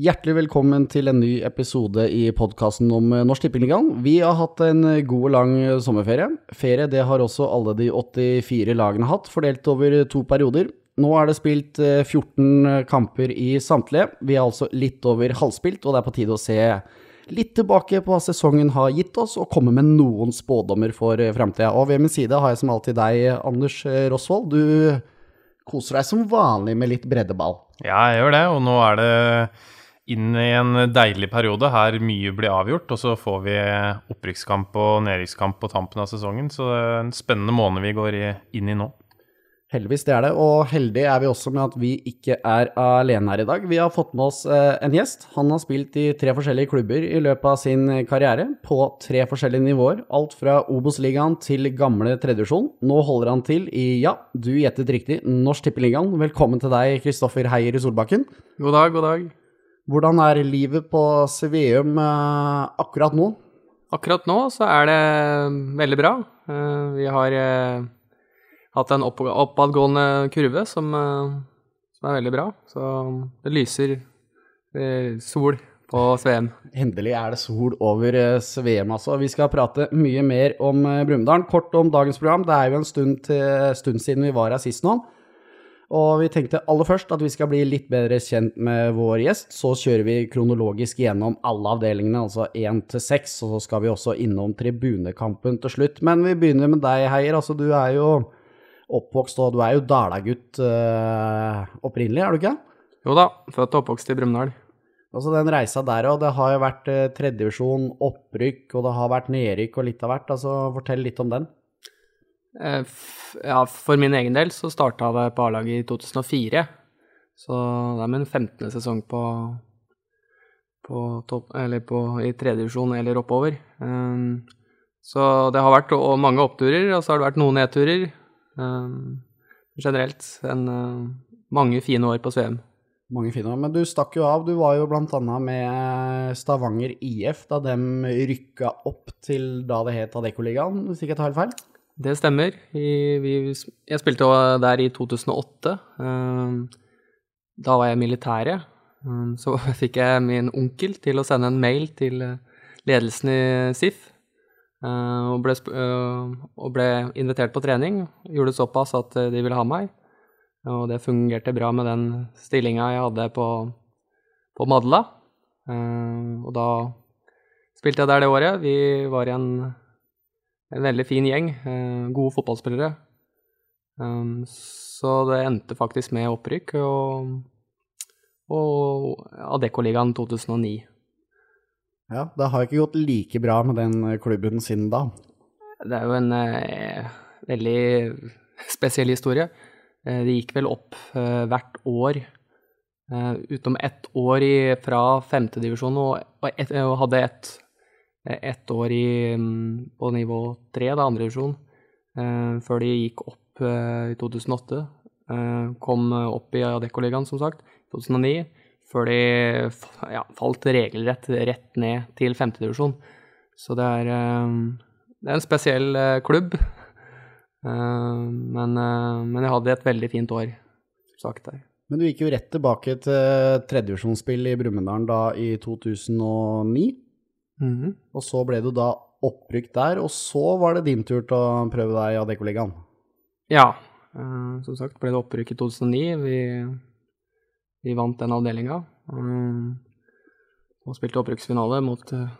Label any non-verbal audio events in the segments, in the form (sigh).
Hjertelig velkommen til en ny episode i podkasten om eh, Norsk Tippingligaen. Vi har hatt en god og lang sommerferie. Ferie det har også alle de 84 lagene hatt, fordelt over to perioder. Nå er det spilt 14 kamper i samtlige. Vi er altså litt over halvspilt, og det er på tide å se litt tilbake på hva sesongen har gitt oss, og komme med noen spådommer for framtida. Og ved min side har jeg som alltid deg, Anders Rosvold. Du koser deg som vanlig med litt breddeball. Ja, jeg gjør det, og nå er det inn i en deilig periode her mye blir avgjort. Og så får vi opprykkskamp og nedrykkskamp på tampen av sesongen. Så det er en spennende måned vi går inn i nå. Heldigvis det er det, og heldig er vi også med at vi ikke er alene her i dag. Vi har fått med oss eh, en gjest. Han har spilt i tre forskjellige klubber i løpet av sin karriere, på tre forskjellige nivåer. Alt fra Obos-ligaen til gamle tredjevisjon. Nå holder han til i, ja, du gjettet riktig, Norsk Tippeligaen. Velkommen til deg, Kristoffer Heier i Solbakken. God dag, god dag. Hvordan er livet på Sveum eh, akkurat nå? Akkurat nå så er det veldig bra. Eh, vi har eh, hatt en oppadgående kurve som, som, er veldig bra. Så det lyser sol på Sveum. Endelig er det sol over Sveum, altså. Vi skal prate mye mer om Brumunddal. Kort om dagens program. Det er jo en stund, til, stund siden vi var her sist nå. Og vi tenkte aller først at vi skal bli litt bedre kjent med vår gjest. Så kjører vi kronologisk gjennom alle avdelingene, altså én til seks. Og så skal vi også innom tribunekampen til slutt. Men vi begynner med deg, Heier. Altså, du er jo oppvokst, og du er jo Dalagutt uh, opprinnelig, er du ikke? Jo da, født og oppvokst i Brumunddal. Altså den reisa der òg, det har jo vært uh, tredjevisjon, opprykk, og det har vært nedrykk og litt av hvert. Altså, fortell litt om den. Eh, ja, for min egen del så starta det på A-laget i 2004. Så det er min 15. sesong på, på topp, eller på, i tredjedivisjon eller oppover. Um, så det har vært mange oppturer, og så har det vært noen nedturer. Um, generelt en, uh, mange fine år på Sveum. Mange fine år, Men du stakk jo av. Du var jo bl.a. med Stavanger IF da de rykka opp til da det het Adeccoligaen, hvis ikke jeg tar helt feil? Det stemmer. jeg spilte der i 2008. Ehm, da var jeg i militæret. Ehm, så (laughs) fikk jeg min onkel til å sende en mail til eh, ledelsen i SIF. Eh, og ble, eh, og ble invitert på trening. Gjorde det såpass at de ville ha meg. Og det fungerte bra med den stillinga jeg hadde på, på Madla. Ehm, og da spilte jeg der det året. Vi var i en en veldig fin gjeng. Eh, gode fotballspillere. Um, så det endte faktisk med opprykk og, og Adeccoligaen 2009. Ja, det har ikke gått like bra med den klubben siden da. Det er jo en eh, veldig spesiell historie. Eh, det gikk vel opp eh, hvert år, eh, utom ett år i, fra femtedivisjon, og, og, et, og hadde ett ett år i, mm, på nivå tre, da, andredivisjon, eh, før de gikk opp eh, i 2008. kom opp i Adeccoligaen, som sagt, i 2009, før de ja, falt regelrett rett ned til femtedivisjon. Så det er, det er en spesiell klubb. Men, men, jeg hadde et veldig fint år sagt der. Men du gikk jo rett tilbake til tredjevisjonsspill i Brumunddal da i 2009? Mm -hmm. Og så ble du da opprykk der, og så var det din tur til å prøve deg i Adeccoligaen. Ja, uh, som sagt ble det opprykk i 2009. Vi, vi vant den avdelinga. Uh, og spilte opprykksfinale mot uh,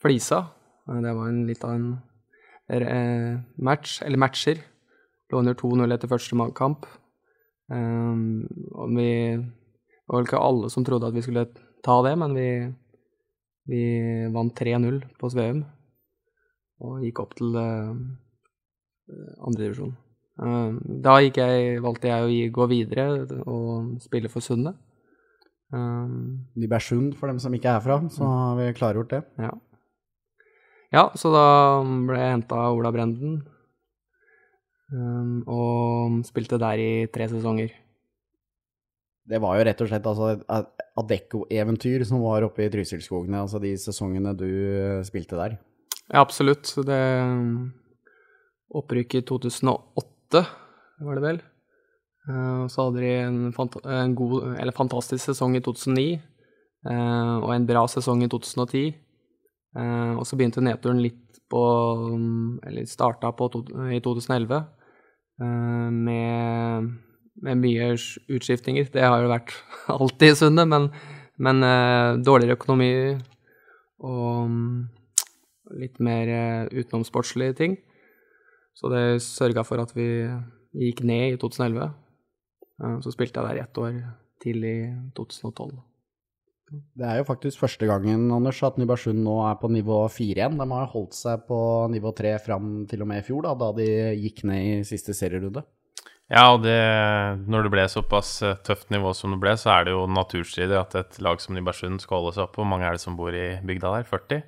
Flisa. det var en, litt av en match, eller matcher. Lå under 2-0 etter første kamp. og vi det var vel ikke alle som trodde at vi skulle ta det, men vi vi vant 3-0 på Sveum og gikk opp til uh, andredivisjon. Uh, da jeg, valgte jeg å gå videre og spille for Sundet. Um, Nybergsund, for dem som ikke er herfra, så mm. har vi klargjort det. Ja. ja så da ble jeg henta av Ola Brenden um, og spilte der i tre sesonger. Det var jo rett og slett altså, Adecco-eventyr som var oppe i Trysilskogene, altså de sesongene du eh, spilte der. Ja, absolutt. Det Opprykket i 2008, var det vel. Eh, så hadde de en, fant en god, fantastisk sesong i 2009. eh, og en bra sesong i 2010. Eh, og så begynte nedturen litt på Eller starta på i 2011 eh, med, med mye utskiftinger. Det har jo vært (laughs) alltid i Sundet, men, men eh, dårligere økonomi og litt mer eh, utenomsportslige ting. Så det sørga for at vi gikk ned i 2011. Eh, Så spilte jeg der ett år til i 2012. Det er jo faktisk første gangen Anders, at Nybergsund nå er på nivå 4 igjen. De har holdt seg på nivå 3 fram til og med i fjor, da, da de gikk ned i siste serierunde. Ja, og det, når det ble såpass eh, tøft nivå som det ble, så er det jo naturstridig at et lag som Nybergsund skal holde seg oppe. Hvor mange er det som bor i bygda der? 40?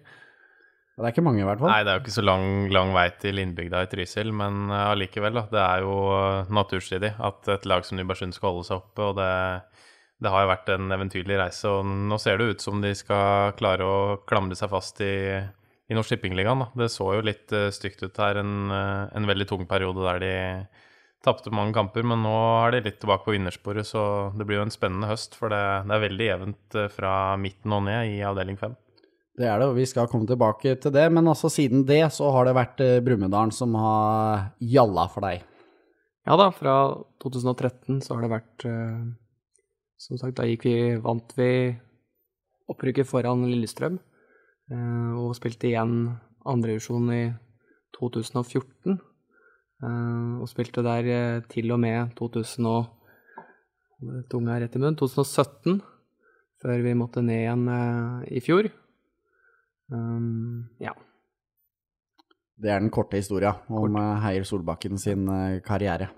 Det er ikke mange, i hvert fall. Nei, det er jo ikke så lang, lang vei til innbygda i Trysil, men eh, allikevel, da. Det er jo eh, naturstridig at et lag som Nybergsund skal holde seg oppe, og det, det har jo vært en eventyrlig reise. Og nå ser det ut som de skal klare å klamre seg fast i, i Norsk Tippingligaen. Det så jo litt uh, stygt ut her, en, uh, en veldig tung periode der de tapte mange kamper, men nå er de litt tilbake på vinnersporet, så det blir jo en spennende høst. For det, det er veldig jevnt uh, fra midten og ned i avdeling fem. Det er det, og vi skal komme tilbake til det. Men altså siden det så har det vært eh, Brumunddal som har gjalla for deg. Ja da, fra 2013 så har det vært eh, Som sagt, da gikk vi, vant vi opprykket foran Lillestrøm. eh, og spilte igjen andrevisjon i 2014. eh, og spilte der eh, til og med 2000 og Tunga rett i munnen. 2017, før vi måtte ned igjen eh, i fjor. Um, ja. Det er den korte historia om Kort. Heier Solbakken sin karriere.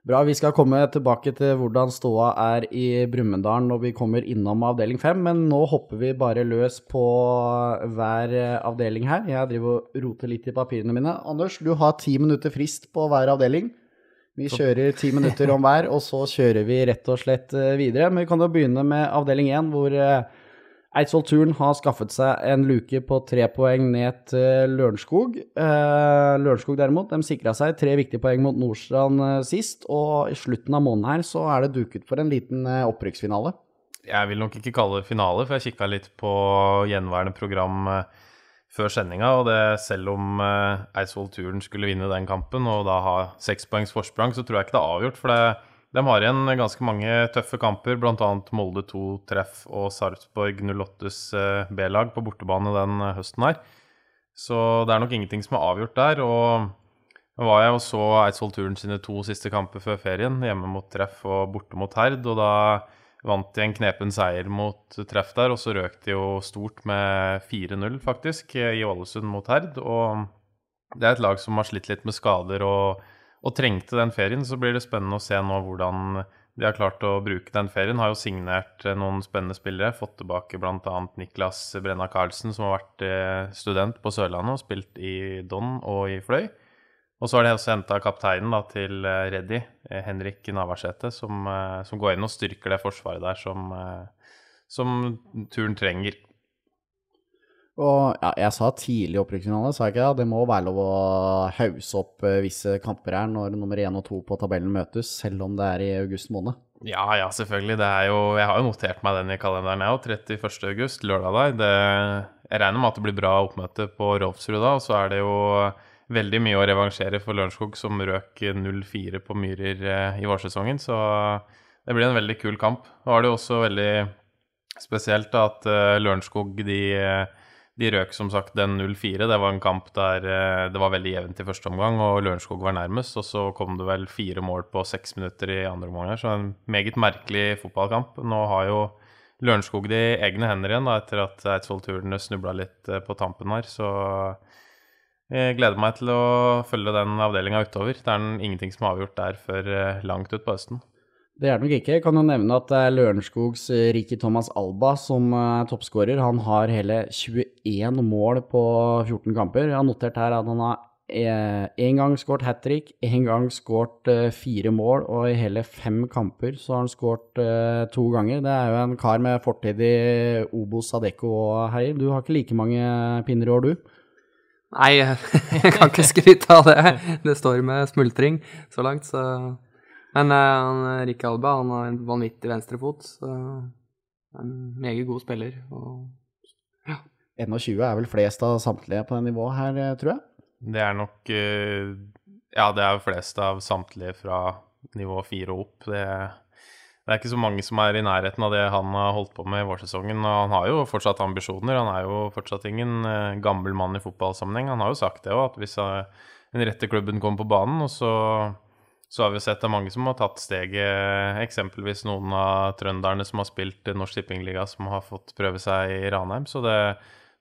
Bra, vi skal komme tilbake til hvordan ståa er i Brumunddal når vi kommer innom avdeling fem, men nå hopper vi bare løs på hver avdeling her. Jeg driver og roter litt i papirene mine. Anders, du har ti minutter frist på hver avdeling. Vi kjører ti minutter om hver, og så kjører vi rett og slett eh, videre. Men vi kan jo begynne med avdeling én, hvor eh, Eidsvoll Turn har skaffet seg en luke på tre poeng ned til Lørenskog. Eh, Lørenskog derimot, de sikra seg tre viktige poeng mot Nordstrand eh, sist, og i slutten av måneden her så er det duket for en liten eh, opprykksfinale. Jeg vil nok ikke kalle det finale, for jeg kikka litt på gjenværende program før sendinga, og det, selv om Eidsvoll Turen skulle vinne den kampen og da ha seks poengs forsprang, så tror jeg ikke det er avgjort. For det, de har igjen ganske mange tøffe kamper, bl.a. Molde 2 treff og Sarpsborg 08s eh, B-lag på bortebane den eh, høsten her. Så det er nok ingenting som er avgjort der. og nå var jeg og så Eidsvoll Turn sine to siste kamper før ferien, hjemme mot Treff og borte mot Herd. Og da vant de en knepen seier mot Treff der, og så røk de jo stort med 4-0, faktisk, i Ålesund mot Herd. Og det er et lag som har slitt litt med skader og, og trengte den ferien. Så blir det spennende å se nå hvordan de har klart å bruke den ferien. Har jo signert eh, noen spennende spillere. Fått tilbake bl.a. Niklas Brenna Karlsen, som har vært eh, student på Sørlandet og spilt i Don og i Fløy. Og så har de også henta kapteinen da, til eh, Reddy, Henrik Navarsete, som, som går inn og styrker det forsvaret der som, som turen trenger. Og ja, jeg sa tidlig opprykksfinale, sa jeg ikke det? Det må være lov å hause opp eh, visse kamper her når nummer én og to på tabellen møtes, selv om det er i august måned. Ja, ja, selvfølgelig. Det er jo, jeg har jo notert meg den i kalenderen, jeg òg. 31. august, lørdag der. Det, jeg regner med at det blir bra oppmøte på Rolfsrud da. Og så er det jo veldig mye å revansjere for Lørenskog, som røk 0-4 på Myrer eh, i vårsesongen. Så det blir en veldig kul kamp. Og er det jo også veldig spesielt da, at eh, Lørenskog de, de røk som sagt den 0-4. Det var en kamp der eh, det var veldig jevnt i første omgang, og Lørenskog var nærmest. Og så kom det vel fire mål på seks minutter i andre omgang her, så en meget merkelig fotballkamp. Nå har jo Lørenskog de egne hender igjen da, etter at Eidsvoll-turene snubla litt eh, på tampen her. Så jeg gleder meg til å følge den avdelinga utover. Det er ingenting som er avgjort der før eh, langt utpå høsten. Det er det nok ikke. Jeg kan jo nevne at Lørenskogs eh, Ricky Thomas Alba som er toppskårer. Han har hele 21 mål på 14 kamper. Jeg har notert her at han har én gang skåret hat trick, én gang skåret fire mål, og i hele fem kamper så har han skåret to ganger. Det er jo en kar med fortid i Obos Adecco og heier. Du har ikke like mange pinner i år, du? Nei, (laughs) jeg kan ikke skryte av det. Det står med smultring så langt, så Men uh, Rikke Alba han har en vanvittig venstrefot, så En meget god spiller. Og 21 er vel flest av samtlige på det nivået her, eh, tror jeg. Det er nok uh, Ja, det er flest av samtlige fra nivå fire og opp. Det, det er ikke så mange som er i nærheten av det han har holdt på med i vårsesongen. Og han har jo fortsatt ambisjoner. Han er jo fortsatt ingen uh, gammel mann i fotballsammenheng. Han har jo sagt det òg, at hvis den rette klubben kommer på banen, og så så har vi sett det mange som har tatt steget, eksempelvis noen av trønderne som har spilt Norsk Tippingliga, som har fått prøve seg i Ranheim. Så det,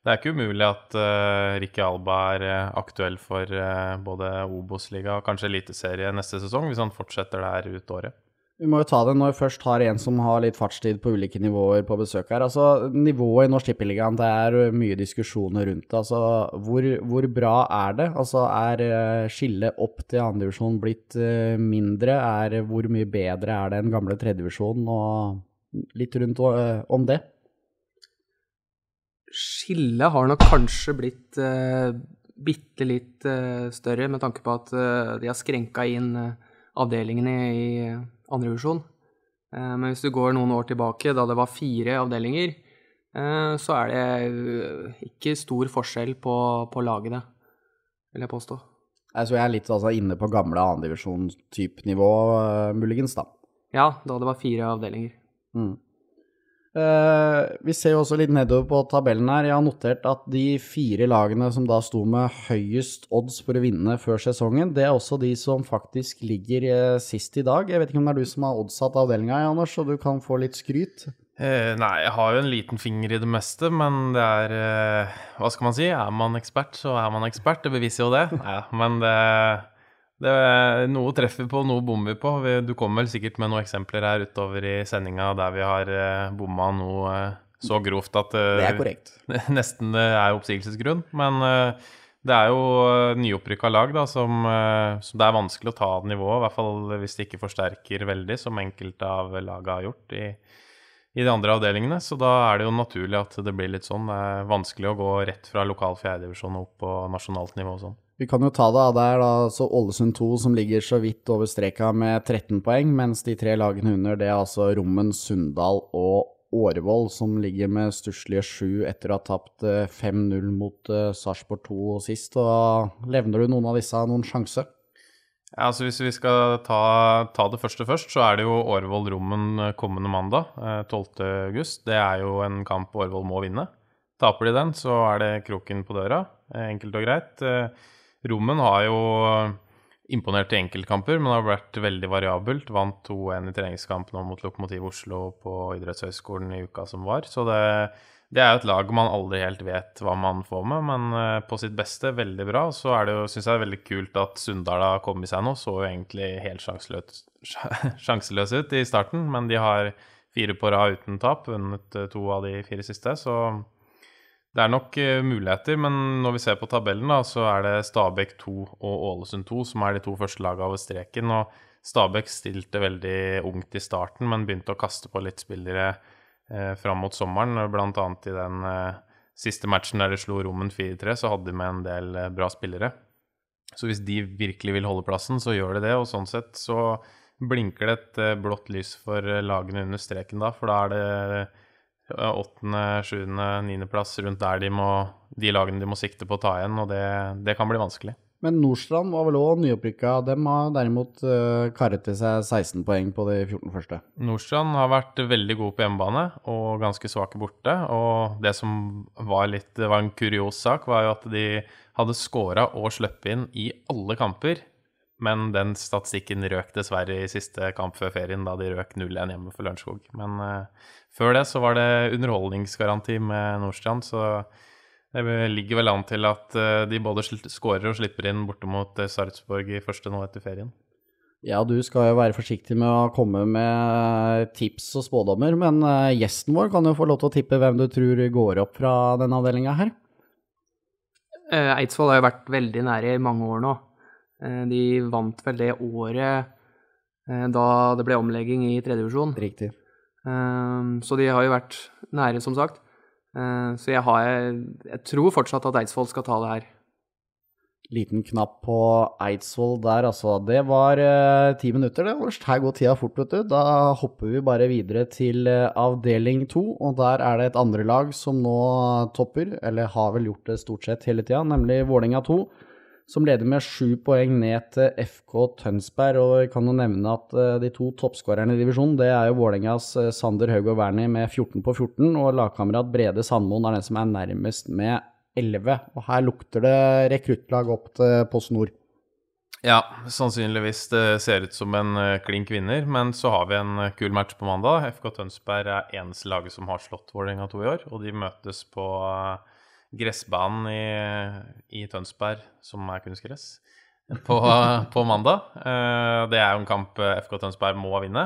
det er ikke umulig at uh, Ricky Alba er uh, aktuell for uh, både Obos-liga og kanskje Eliteserie neste sesong, hvis han fortsetter der ut året. Vi må jo ta det når vi først har en som har litt fartstid på ulike nivåer på besøk her. Altså, Nivået i Norsk Tippeligaen, det er mye diskusjoner rundt det. Altså, hvor, hvor, bra er det? Altså, Er uh, skillet opp til andredivisjon blitt uh, mindre? Er, hvor mye bedre er det enn gamle tredjedivisjon? Og litt rundt uh, om det? Skillet har nok kanskje blitt uh, bitte litt større, med tanke på at de har skrenka inn avdelingene i andredivisjon. Eh, men hvis du går noen år tilbake, da det var fire avdelinger, eh, så er det eh, ikke stor forskjell på, på lagene, vil jeg påstå. Så jeg er litt altså, inne på gamle andredivisjon-type nivå, muligens, da. Ja, da det var fire avdelinger. Mm. Uh, vi ser jo også litt nedover på tabellen her. Jeg har notert at de fire lagene som da sto med høyest odds for å vinne før sesongen, det er også de som faktisk ligger uh, sist i dag. Jeg vet ikke om det er du som har oddsatt avdelinga, Anders, så du kan få litt skryt? Uh, nei, jeg har jo en liten finger i det meste, men det er Hva skal man si? Er man ekspert, så er man ekspert. Det beviser jo det. Nei, men det det, noe treffer på, noe bommer vi på. Du kommer vel sikkert med noen eksempler her utover i sendinga der vi har uh, bomma noe uh, så grovt at uh, Det er korrekt. (laughs) nesten er oppsigelsesgrunn. Men det er jo nyopprykka lag da, som, som, det er vanskelig å ta nivået, i hvert fall hvis de ikke forsterker veldig, som enkelte av laga har gjort i, i de andre avdelingene. Så da er det jo naturlig at det blir litt sånn. Det er vanskelig å gå rett fra lokal fjerdedivisjon opp på nasjonalt nivå og sånn. Vi kan jo ta det av der, da. Så Ålesund 2 som ligger så vidt over streka med 13 poeng, mens de tre lagene under, det er altså Rommen, Sunndal og Årevoll, som ligger med stusslige sju etter å ha tapt 5-0 eh, mot uh, Sarpsborg 2 sist. Og levner du noen av disse noen sjanse? Ja, altså Hvis vi skal ta, ta det første først, så er det jo Årvoll-Rommen eh, kommende mandag, 12.8. Det er jo en kamp Årevoll må vinne. Taper de den, så er det kroken på døra. Enkelt og greit. Rommen har jo imponert i enkeltkamper, men har vært veldig variabelt. Vant 2-1 i treningskamp nå mot Lokomotiv Oslo på idrettshøyskolen i uka som var. Så det, det er jo et lag man aldri helt vet hva man får med, men eh, på sitt beste veldig bra. Så er det jo, syns jeg, er veldig kult at Sunndal har kommet seg nå. Så jo egentlig helt (laughs) sjanseløs ut i starten, men de har fire på rad uten tap, vunnet eh, to av de fire siste. så det er nok uh, muligheter, men når vi ser på tabellen, da, så er det Stabæk 2 og Ålesund 2 som er de to første lagene over streken. og Stabæk stilte veldig ungt i starten, men begynte å kaste på litt spillere eh, fram mot sommeren. Blant annet i den eh, siste matchen der de slo Rommen 4-3, så hadde de med en del eh, bra spillere. Så hvis de virkelig vil holde plassen, så gjør de det. Og sånn sett så blinker det et eh, blått lys for eh, lagene under streken da, for da er det åttende, sjuende, niendeplass rundt der de, må, de lagene de må sikte på å ta igjen, og det, det kan bli vanskelig. Men Nordstrand var vel òg nyopprykka. Dem har derimot uh, karret til seg 16 poeng på de 14 første. Nordstrand har vært veldig gode på hjemmebane og ganske svake borte. Og det som var litt var en kurios sak, var jo at de hadde scora og sluppet inn i alle kamper. Men den statistikken røk dessverre i siste kamp før ferien, da de røk 0-1 hjemme for Lørenskog. Men uh, før det så var det underholdningsgaranti med Nordstrand, så det ligger vel an til at eh, de både skårer og slipper inn borte mot eh, Sarpsborg i første nå etter ferien. Ja, du skal jo være forsiktig med å komme med tips og spådommer, men eh, gjesten vår kan jo få lov til å tippe hvem du tror går opp fra denne avdelinga her. Eidsvoll har jo vært veldig nære i mange år nå. De vant vel det året da det ble omlegging i tredje divisjon. Riktig. Ehm, så de har jo vært nære, som sagt. Ehm, så jeg, har, jeg tror fortsatt at Eidsvoll skal ta det her. Liten knapp på Eidsvoll der, altså. Det var eh, ti minutter, det. Ors. Her går tida fort, vet du. Da hopper vi bare videre til eh, avdeling to, og der er det et andre lag som nå topper, eller har vel gjort det stort sett hele tida, nemlig Vålerenga 2. Som leder med sju poeng ned til FK Tønsberg. Og vi kan jo nevne at eh, de to toppskårerne i divisjonen, det er jo Vålerengas Sander Sander Haugård Wernie med 14 på 14, og lagkamerat Brede Sandmoen er den som er nærmest med 11. Og her lukter det rekruttlag opp til Post Nord. Ja, sannsynligvis det ser ut som en uh, klink vinner, men så har vi en kul match på mandag. FK Tønsberg er eneste laget som har slått Vålerenga 2 i år, og de møtes på gressbanen i, i, Tønsberg, som er kunstgress, (laughs) på, på mandag. det er jo en kamp FK Tønsberg må vinne.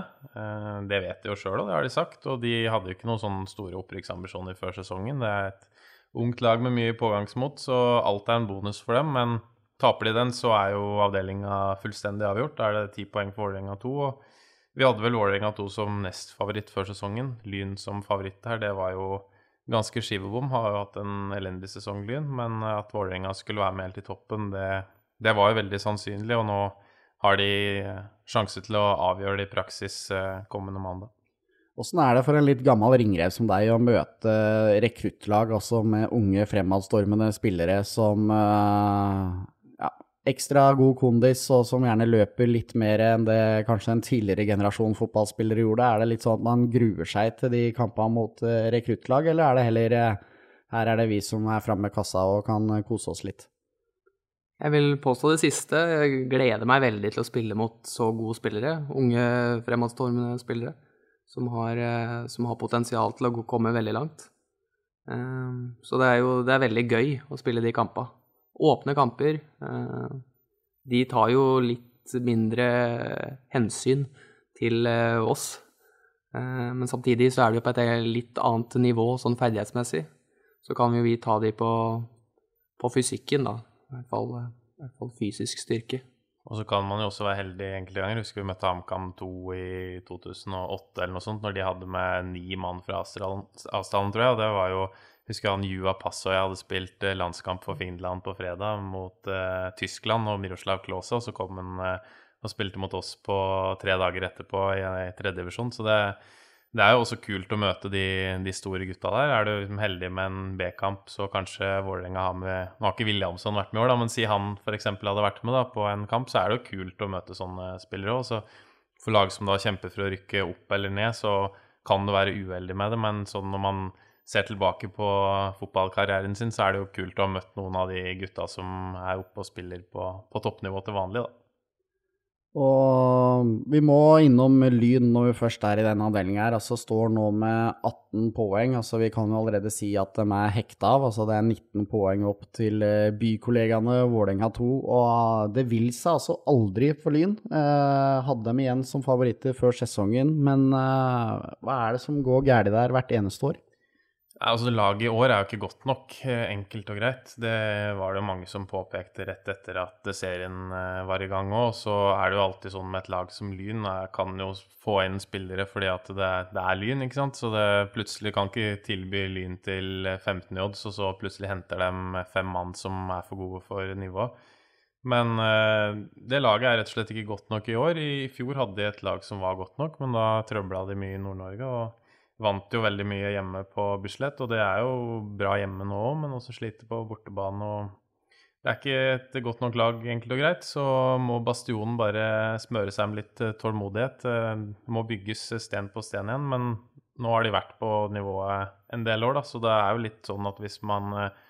det vet de jo sjøl, og det har de sagt. Og de hadde jo ikke noen sånne store opprykksambisjoner før sesongen. Det er et ungt lag med mye pågangsmot, så alt er en bonus for dem. Men taper de den, så er jo avdelinga fullstendig avgjort. Da er det ti poeng for Vålerenga 2. Og vi hadde vel Vålerenga 2 som nest favoritt før sesongen. Lyn som favoritt her, det var jo ganske skivebom. Har jo hatt en elendig sesong, Lyn. Men at Vålerenga skulle være med helt i toppen, det, det var jo veldig sannsynlig. Og nå har de sjanse til å avgjøre det i praksis eh, kommende mandag. Åssen er det for en litt gammel ringrev som deg å møte rekruttlag også med unge fremadstormende spillere som uh, ja, ekstra god kondis, og som gjerne løper litt mer enn det kanskje en tidligere generasjon fotballspillere gjorde? Er det litt sånn at man gruer seg til de kampene mot uh, rekruttlag, eller er det heller uh, her er det vi som er framme med kassa og kan kose oss litt? Jeg vil påstå det siste. Jeg gleder meg veldig til å spille mot så gode spillere. Unge, fremadstormende spillere som har, eh, som har potensial til å komme veldig langt. Ehm, så det er jo det er veldig gøy å spille de kampene. Åpne kamper. Eh, de tar jo litt mindre hensyn til eh, oss. Men samtidig så er det jo på et litt annet nivå sånn ferdighetsmessig. Så kan jo vi ta de på, på fysikken, da. I hvert fall, i hvert fall fysisk styrke. Og så kan man jo også være heldig enkelte ganger. Husker vi møtte HamKam 2 i 2008 eller noe sånt, når de hadde med ni mann fra avstanden, tror jeg. Og det var jo Husker han Juha jeg hadde spilt eh, landskamp for Finland på fredag mot uh, Tyskland og Miroslav Klause, og så kom han uh, og spilte mot oss på tre dager etterpå i, i tredjedivisjon. Så det, det er jo også kult å møte de, de store gutta der. Er du liksom heldig med en B-kamp, så kanskje Vålerenga har med Nå har ikke Williamson vært med i år, da, men si han f.eks. hadde vært med da, på en kamp, så er det jo kult å møte sånne spillere òg. For lag som da kjemper for å rykke opp eller ned, så kan du være uheldig med det. Men sånn når man ser tilbake på fotballkarrieren sin, så er det jo kult å ha møtt noen av de gutta som er oppe og spiller på, på toppnivå til vanlig, da. Og vi må innom Lyn når vi først er i denne avdelinga her. Altså står nå med 18 poeng. Altså vi kan jo allerede si at de er hekta av. Altså det er 19 poeng opp til eh, bykollegaene Vålerenga 2. Og det vil seg altså aldri for Lyn. Eh, hadde dem igjen som favoritter før sesongen, men eh, hva er det som går galt der hvert eneste år? Altså, Laget i år er jo ikke godt nok, eh, enkelt og greit. Det var det jo mange som påpekte rett etter at serien eh, var i gang òg. Så er det jo alltid sånn med et lag som Lyn, jeg kan jo få inn spillere fordi at det, det er Lyn, ikke sant. Så det plutselig kan ikke tilby Lyn til 15 odds, og så plutselig henter de fem mann som er for gode for nivået. Men det laget er rett og slett ikke godt nok i år. I fjor hadde de et lag som var godt nok, men da trøbla de mye i Nord-Norge. og Vant jo veldig mye hjemme på Bislett, og det er jo bra hjemme nå òg, men også sliter på bortebane. og Det er ikke et godt nok lag, enkelt og greit, så må Bastionen bare smøre seg med litt eh, tålmodighet. Eh, det må bygges sten på sten igjen, men nå har de vært på nivået en del år, da, så det er jo litt sånn at hvis man eh,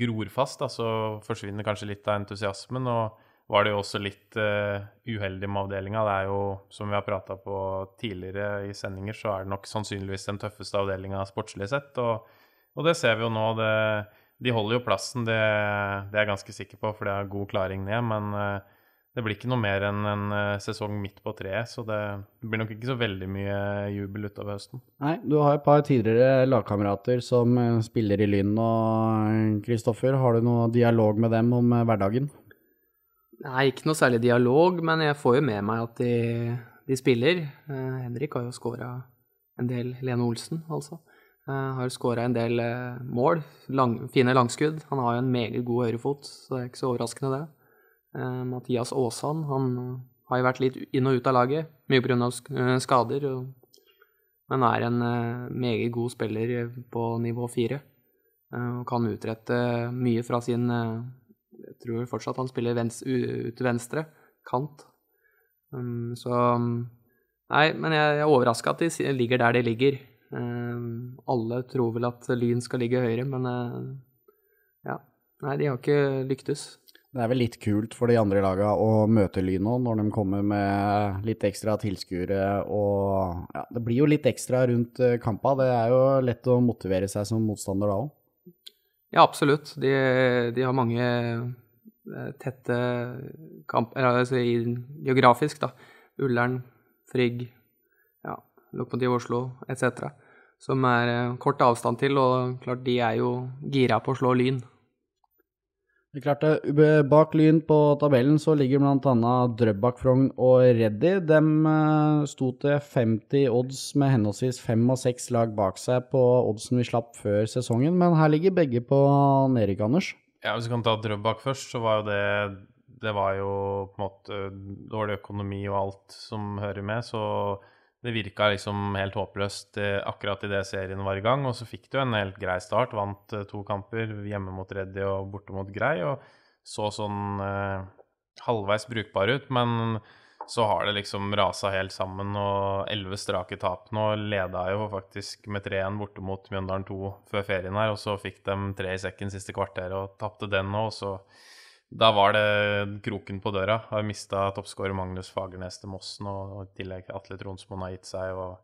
gror fast, da, så forsvinner kanskje litt av entusiasmen. og var det jo også litt uh, uheldig med avdelinga. Det er jo, som vi har prata på tidligere i sendinger, så er det nok sannsynligvis den tøffeste avdelinga sportslig sett. Og, og, det ser vi jo nå. Det, de holder jo plassen, det, det, er jeg ganske sikker på, for det er god klaring ned. Men uh, det blir ikke noe mer enn en uh, sesong midt på treet, så det blir nok ikke så veldig mye jubel utover høsten. Nei, du har et par tidligere lagkamerater som spiller i Lyn og Kristoffer. Har du noe dialog med dem om hverdagen? Nei, ikke noe særlig dialog, men jeg får jo med meg at de, de spiller. Eh, Henrik har jo scora en del, Lene Olsen altså. Uh, har skåra en del uh, mål. Lang, fine langskudd. Han har jo en meget god høyrefot, så det er ikke så overraskende, det. Uh, Mathias Aasan han har jo vært litt inn og ut av laget, mye pga. skader. Og, men er en meget god spiller på nivå fire. Og kan utrette mye fra sin tror fortsatt han spiller ut til venstre kant. Um, så Nei, men jeg, jeg er overraska at de ligger der de ligger. Um, alle tror vel at Lyn skal ligge høyere, men uh, ja. Nei, de har ikke lyktes. Det er vel litt kult for de andre laga å møte Lyn nå, når de kommer med litt ekstra tilskuere og ja, Det blir jo litt ekstra rundt uh, kampa. Det er jo lett å motivere seg som motstander da òg. Ja, absolutt. De, de har mange tette kamp, altså geografisk, da. Ullern, Frigg, ja, Lokomotiv Oslo etc. Som er eh, kort avstand til, og klart de er jo gira på å slå Lyn. Det er klart det. Bak Lyn på tabellen så ligger bl.a. Drøbak, Frogn og Reddy. De eh, sto til 50 odds med henholdsvis fem og seks lag bak seg på oddsen vi slapp før sesongen, men her ligger begge på nedrykk, Anders. Ja, Hvis vi kan ta Drøbak først, så var jo det det var jo på en måte dårlig økonomi og alt som hører med, så det virka liksom helt håpløst eh, akkurat idet serien var i gang. Og så fikk du en helt grei start. Vant eh, to kamper hjemme mot Reddy og borte mot Grei. Og så sånn eh, halvveis brukbar ut. Men så har det liksom rasa helt sammen. Og elleve strake tap nå. Leda jo faktisk med 3-1 borte mot Mjøndalen 2 før ferien her. Og så fikk de tre i sekken siste kvarter og tapte den nå. Og så da var det kroken på døra. Har mista toppskårer Magnus Fagernes til Mossen, og, i tillegg Atle Tronsmoen har gitt seg. og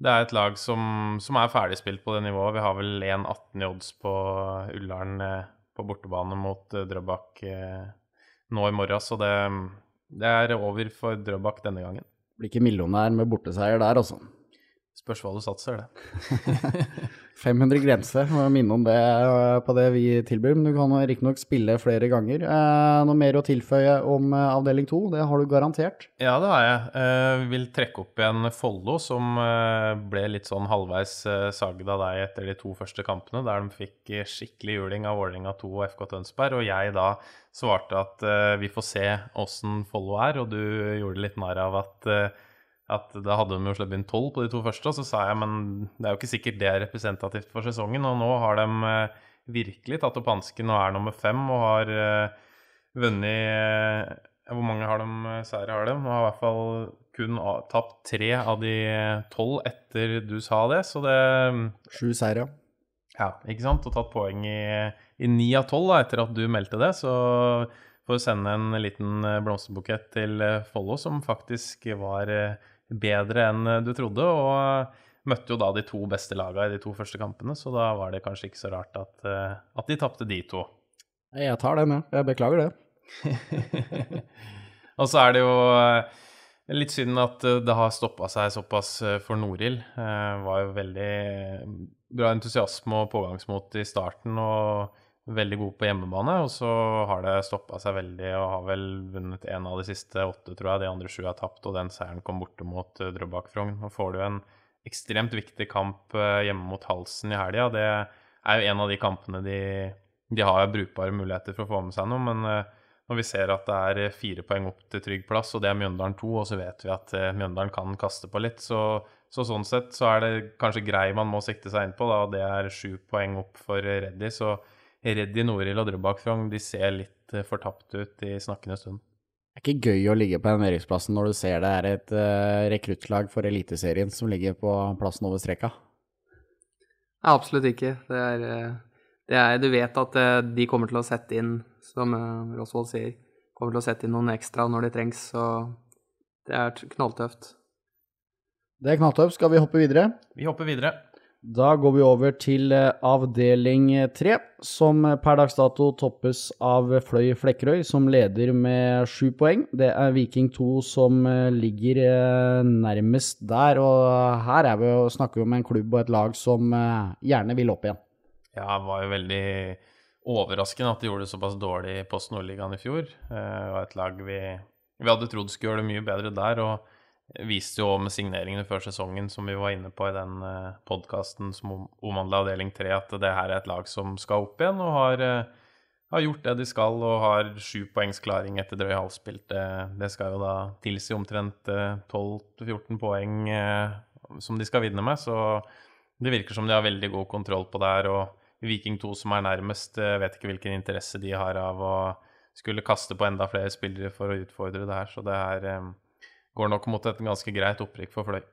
Det er et lag som, som er ferdigspilt på det nivået. Vi har vel 1-18 i odds på Ullern eh, på bortebane mot uh, Drøbak eh, nå i morgen, så det, det er over for Drøbak denne gangen. Blir ikke millionær med borteseier der, altså. Spørs hva du satser, det. (laughs) 500 grense, må minne om det eh, på det vi tilbyr. Men du kan riktignok spille flere ganger. Eh, noe mer å tilføye om eh, avdeling to? Det har du garantert? Ja, det har jeg. Jeg vil trekke opp igjen Follo, som ble litt sånn halvveis sagd av deg etter de to første kampene, der de fikk skikkelig juling av Vålerenga 2 og FK Tønsberg. Og jeg da svarte at vi får se åssen Follo er, og du gjorde litt narr av at at da hadde de jo sluppet inn tolv på de to første. Og så sa jeg men det er jo ikke sikkert det er representativt for sesongen. Og nå har de eh, virkelig tatt opp hansken og er nummer fem og har uh, vunnet uh, Hvor mange har de seire har de? Og har i hvert fall kun tapt tre av de tolv etter du sa det, så det Sju seire. Ja, ikke sant? Og tatt poeng i ni av tolv etter at du meldte det. Så får sende en liten blomsterbukett til Follo, som faktisk var bedre enn eh, du trodde. Og eh, møtte jo da de to beste lagene i de to første kampene, så da var det kanskje ikke så rart at, eh, at de tapte de to. Jeg tar det med. Jeg beklager det. (laughs) og så er det jo litt synd at det har stoppa seg såpass for Norild. Var jo veldig bra entusiasme og pågangsmot i starten. og veldig god på hjemmebane, og så har det stoppa seg veldig og har vel vunnet én av de siste åtte, tror jeg. De andre sju er tapt, og den seieren kom borte mot uh, Drøbak Frogn. Nå får du en ekstremt viktig kamp uh, hjemme mot Halsen i helga. Det er jo en av de kampene de, de har brukbare muligheter for å få med seg noe, men uh, når vi ser at det er fire poeng opp til trygg plass, og det er Mjøndalen to, og så vet vi at Mjøndalen kan kaste på litt, så, så, sånn sett så er det kanskje grei man må sikte seg inn på, da, det er sju poeng opp for Reddy. så Reddy Norild og Drøbak Frogn de ser litt uh, fortapt ut i snakkende stund. Det er ikke gøy å ligge på den når du ser det er et uh, rekruttlag for Eliteserien som ligger på plassen over streka. Ja, absolutt ikke. Det er, eh, det er, du vet at de kommer til å sette inn, som Rosvold sier, kommer til å sette inn noen ekstra når det trengs. Så det er knalltøft. Det er knalltøft. Skal vi hoppe videre? Vi hopper videre. Da går vi over til eh, avdeling tre, som per dags dato toppes av Fløy Flekkerøy, som leder med sju poeng. Det er Viking 2 som eh, ligger eh, nærmest der, og her er vi snakker vi om en klubb og et lag som gjerne vil opp igjen. Ja, det var jo veldig overraskende at de gjorde det såpass dårlig i Post Nordligaen i fjor. Det var et lag vi, vi hadde trodd skulle gjøre det mye bedre der. og viste jo med signeringene før sesongen, som vi var inne på i den uh, podkasten som omhandla avdeling 3, at det her er et lag som skal opp igjen og har, uh, har gjort det de skal og har sju poengs klaring etter drøy halvspilt. Det, skal jo da tilsi omtrent uh, 12-14 poeng uh, som de skal vinne med, så det virker som de har veldig god kontroll på det her. Og Viking 2, som er nærmest, vet ikke hvilken interesse de har av å skulle kaste på enda flere spillere for å utfordre det her, så det er går nok mot et ganske greit opprykk for Fløy.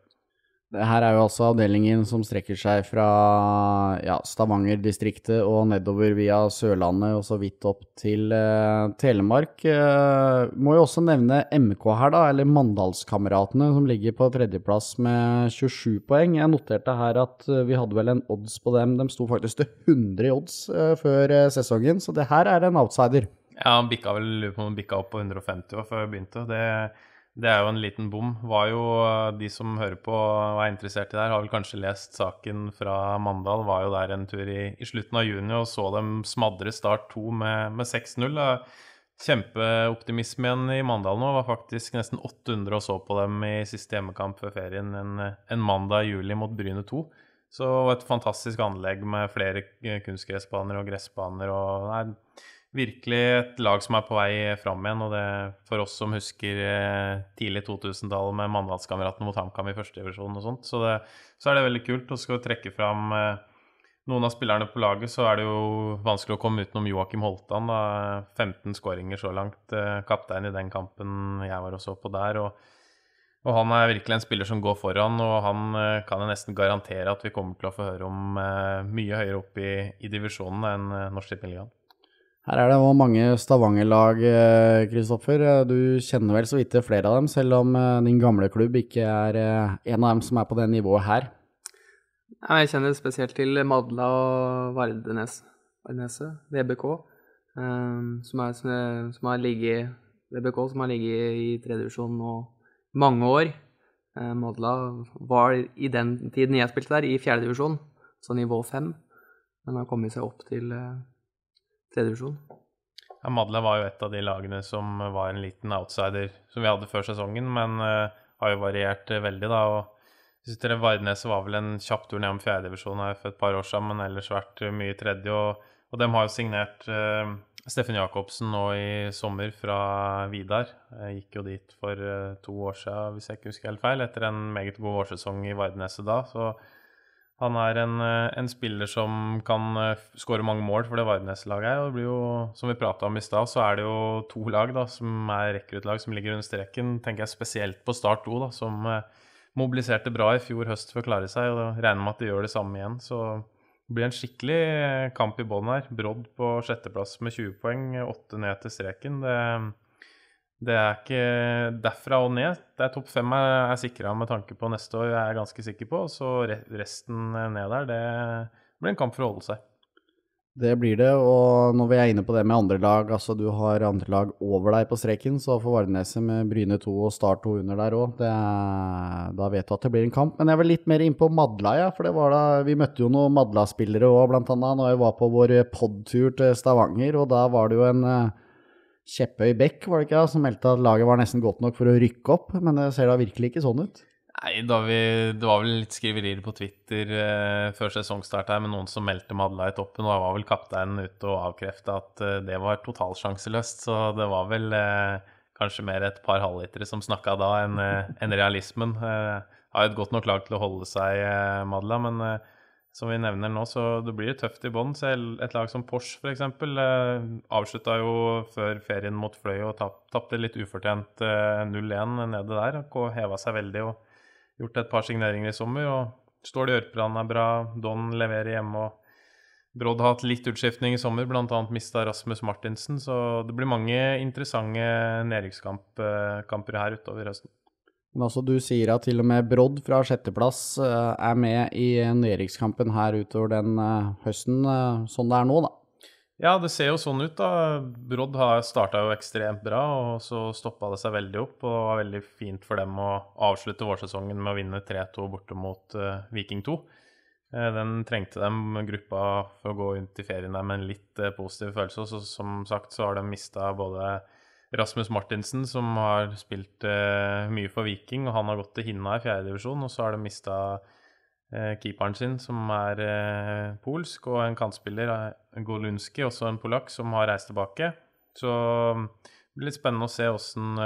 Det her er jo altså avdelingen som strekker seg fra ja, Stavanger-distriktet og nedover via Sørlandet og så vidt opp til eh, Telemark. Eh, må jo også nevne MK her, da, eller Mandalskameratene, som ligger på tredjeplass med 27 poeng. Jeg noterte her at eh, vi hadde vel en odds på dem. De sto faktisk til 100 odds eh, før sesongen, så det her er en outsider. Ja, han bikka vel på bikka opp på 150 før vi begynte. Det det er jo en liten bom. Var jo eh, De som hører på og er interessert i det her, har vel kanskje lest saken fra Mandal. Var jo der en tur i, i slutten av juni og så dem smadre Start 2 med, med 6-0. Kjempeoptimisme igjen i Mandal nå. Var faktisk nesten 800 og så på dem i siste hjemmekamp før ferien en, en mandag i juli mot Bryne 2. Så et fantastisk anlegg med flere kunstgressbaner og gressbaner. og nei, virkelig et lag som er på vei fram igjen. Og det for oss som husker eh, tidlig 2000-tallet med Mandalskameratene mot HamKam i førstedivisjon og sånt, så, det, så er det veldig kult. Og skal vi trekke fram eh, noen av spillerne på laget, så er det jo vanskelig å komme utenom Joakim Holtan. Da. 15 skåringer så langt. Eh, kaptein i den kampen jeg var og så på der. og og han er virkelig en spiller som går foran, og han kan jeg nesten garantere at vi kommer til å få høre om mye høyere opp i, i divisjonen enn Norsk Tippeligaen. Her er det også mange Stavanger-lag, eh, Kristoffer. Eh, du kjenner vel så vidt flere av dem, selv om eh, din gamle klubb ikke er en av dem som er på det nivået her? Jeg kjenner spesielt til Madla og Vardenes, Vardeneset, VBK, som, er, som har ligget VBK som har ligget i tredjevisjon nå mange år. Madla var i den tiden jeg spilte der, i fjerdedivisjon, så nivå fem, men har kommet seg opp til tredjedivisjon. Ja, Madla var jo et av de lagene som var en liten outsider som vi hadde før sesongen, men uh, har jo variert uh, veldig, da. og jeg synes Vardneset var vel en kjapp tur ned om fjerdedivisjon for et par år siden, men ellers vært uh, mye tredje. Og, og de har jo signert Steffen Jacobsen nå i sommer fra Vidar. Jeg gikk jo dit for to år siden, hvis jeg ikke husker helt feil, etter en meget god vårsesong i Vardneset da. så han er en, eh, en, spiller som kan eh, skåre mange mål for det Vardnes-laget er. Og det blir jo, som vi prata om i stad, så er det jo to lag da, som er rekruttlag som ligger under streken. Tenker jeg spesielt på Start 2, da, som eh, mobiliserte bra i fjor høst for å klare seg. og Regner med at de gjør det samme igjen. Så det blir en skikkelig kamp i bånn her. Brodd på sjetteplass med 20 poeng, åtte ned til streken. Det det er ikke derfra og ned. Det er topp fem jeg er sikra med tanke på neste år, jeg er ganske sikker på. Så resten ned der, det blir en kamp for å holde seg. Det blir det, og når vi er inne på det med andre lag, altså du har andre lag over deg på streken, så får Vardneset med Bryne 2 og Start 2 under der òg. Da vet du at det blir en kamp. Men jeg var litt mer innpå Madla, ja. For da, vi møtte jo noen Madla-spillere òg, blant annet når jeg var på vår podtur til Stavanger, og da var det jo en Kjeppøy Bekk, var det ikke, da, som meldte at laget var nesten godt nok for å rykke opp, men det ser da virkelig ikke sånn ut? Nei, vi, det var vel litt skriverier på Twitter eh, før sesongstart her med noen som meldte Madla i toppen, og da var vel kapteinen ute og avkrefta at eh, det var totalsjanseløst, så det var vel eh, kanskje mer et par halvlitere som snakka da, enn eh, en realismen. Eh, har et godt nok lag til å holde seg, eh, Madla, men som vi nevner nå, så det blir tøft i bånn. Et lag som Porsche f.eks. Eh, avslutta jo før ferien mot Fløy og tapte litt ufortjent eh, 0-1 nede der. Og heva seg veldig og gjort et par signeringer i sommer. og Stål Jørpeland er bra, Don leverer hjemme. og Brodd har hatt litt utskiftning i sommer, bl.a. mista Rasmus Martinsen. Så det blir mange interessante nedrykkskamper her utover høsten. Men altså, du sier at til og med Brodd fra sjetteplass uh, er med i nedrykkskampen her utover den uh, høsten, uh, sånn det er nå, da. Ja, det ser jo sånn ut, da. Brodd har starta jo ekstremt bra, og så stoppa det seg veldig opp. Og det var veldig fint for dem å avslutte vårsesongen med å vinne 3-2 borte mot Viking 2. Den trengte dem, gruppa, for å gå ut i ferien der med en litt positiv følelse. Og som sagt så har de mista både Rasmus Martinsen, som har spilt uh, mye for Viking, og han har gått til Hinna i fjerdedivisjon. Og så har de mista uh, keeperen sin, som er uh, polsk, og en kantspiller, Golunski, også en polakk, som har reist tilbake. Så det blir litt spennende å se åssen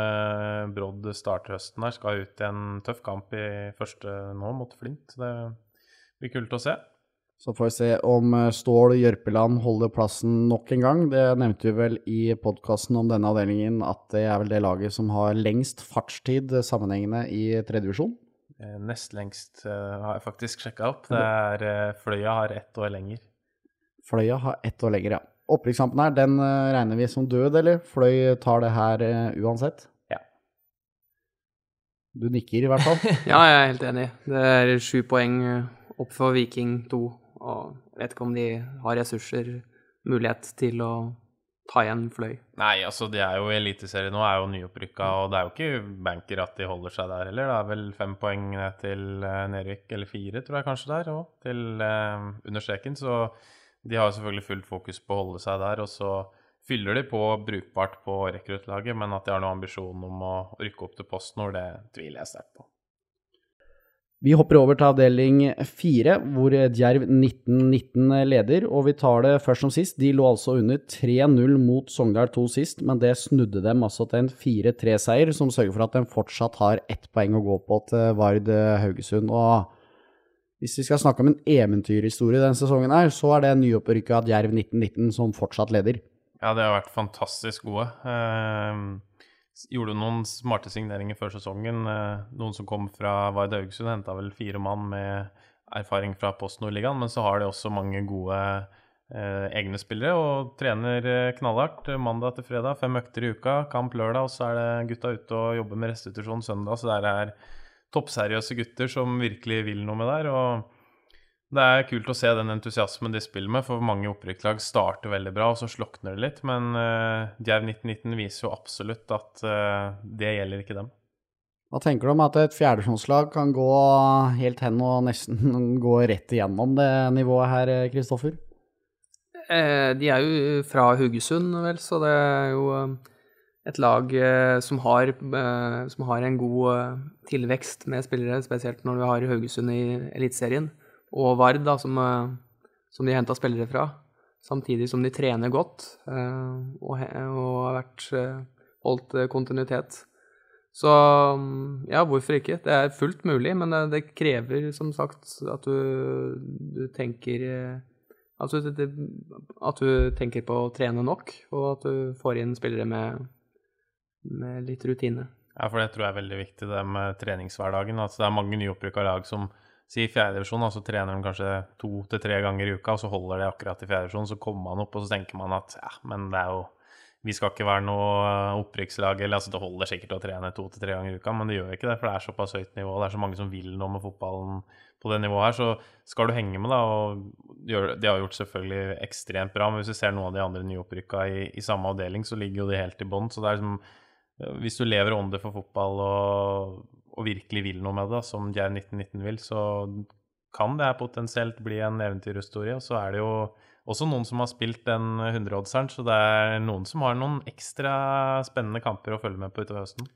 Brodd starter høsten her. Skal ut i en tøff kamp i første nå mot Flint. Så Det blir kult å se. Så får vi se om eh, Stål Jørpeland holder plassen nok en gang. Det nevnte vi vel i podkasten om denne avdelingen at det er vel det laget som har lengst fartstid sammenhengende i tredjevisjon. Eh, nest lengst uh, har jeg faktisk sjekka opp. Det er Fløya har ett år lenger. Fløya har ett år lenger, ja. Opprykkskampen her, den regner vi som død, eller? Fløy tar det her uansett? Ja. Du nikker i hvert fall? (laughs) ja, jeg er helt enig. Det er sju poeng opp for Viking 2 og jeg vet ikke om de har ressurser, mulighet til å ta igjen Fløy. Nei, altså de er jo i Eliteserien nå, er jo nyopprykka, og det er jo ikke banker at de holder seg der heller. Det er vel fem poeng ned til Nervik, Nedvik, eller fire, tror jeg kanskje der, òg, til eh, understreken. Så de har jo selvfølgelig fullt fokus på å holde seg der, og så fyller de på brukbart på rekruttlaget, men at de har noen ambisjon om å rykke opp til PostNord, det tviler jeg sterkt på. Vi hopper over til avdeling fire, hvor Djerv 1919 leder. Og vi tar det først som sist. De lå altså under 3-0 mot Sogndal 2 sist, men det snudde dem altså til en 4-3-seier, som sørger for at de fortsatt har ett poeng å gå på til Vard Haugesund. Og hvis vi skal snakke om en eventyrhistorie denne sesongen, her, så er det nyopprykka Djerv 1919 som fortsatt leder. Ja, det har vært fantastisk gode. Uh gjorde noen smarte signeringer før sesongen. Eh, noen som kom fra Vard Haugesund, henta vel fire mann med erfaring fra Post Nordligaen. Men så har de også mange gode eh, egne spillere og trener eh, knallhardt mandag til fredag. Fem økter i uka, kamp lørdag, og så er det gutta ute og jobber med restitusjon søndag. Så det er toppseriøse gutter som virkelig vil noe med det her. og det er kult å se den entusiasmen de spiller med, for mange opprykkslag starter veldig bra, og så slokner det litt. Men uh, Djerv 1919 viser jo absolutt at uh, det gjelder ikke dem. Hva tenker du om at et fjerdesjonslag kan gå helt hen og nesten (laughs) gå rett igjennom det nivået her, Kristoffer? Eh, de er jo fra Haugesund, vel, så det er jo eh, et lag som har, som har en god tilvekst med spillere, spesielt når vi har Haugesund i Eliteserien og Vard, da, som, eh, som de henta spillere fra. Samtidig som de trener godt eh, og, har vært eh, holdt kontinuitet. Så mm, ja, hvorfor ikke? Det er fullt mulig, men det krever som sagt at du, du tenker at du, at du, tenker på å trene nok, og at du får inn spillere med, med litt rutine. Ja, for det tror jeg er veldig viktig, det med treningshverdagen. Altså, det er mange nyopprykka lag som Si i fjerdedivisjon, så trener de kanskje to til tre ganger i uka, og så holder det akkurat i fjerdedivisjon. Så kommer man opp, og så tenker man at ja, men det er jo Vi skal ikke være noe opprykkslag, eller altså det holder sikkert å trene to til tre ganger i uka, men det gjør ikke det, for det er såpass høyt nivå. Det er så mange som vil noe med fotballen på det nivået her, så skal du henge med, da, og de har gjort selvfølgelig ekstremt bra, men hvis du ser noen av de andre nyopprykka i, i samme avdeling, så ligger jo de helt i bånn. Så det er liksom Hvis du lever ånde for fotball og og virkelig vil noe med det, som Geir 1919 vil, så kan det potensielt bli en eventyrhistorie. Og så er det jo også noen som har spilt den 100-oddseren, så det er noen som har noen ekstra spennende kamper å følge med på utover høsten.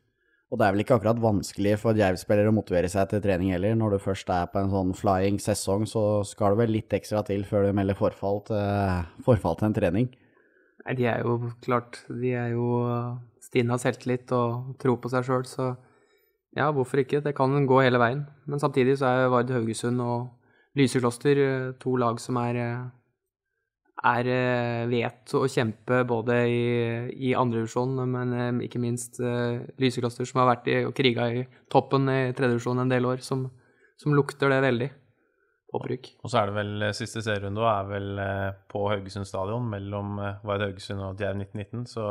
Og det er vel ikke akkurat vanskelig for Djerv-spillere å motivere seg til trening heller. Når du først er på en sånn flying sesong, så skal det vel litt ekstra til før du melder forfall til, forfall til en trening. Nei, de er jo klart De er jo Stine har selvtillit og tro på seg sjøl, så ja, hvorfor ikke? Det kan gå hele veien. Men samtidig så er Vard Haugesund og Lysekloster eh, to lag som er, eh, er eh, vet å kjempe både i, i andredivisjon, men ikke minst Lysekloster, som har vært i, og kriga i toppen i tredjedivisjon en del år, som, som lukter det veldig. Opprykk. Og så er det vel siste serierunde er vel på Haugesund stadion mellom Vard Haugesund og Djerv 1919, så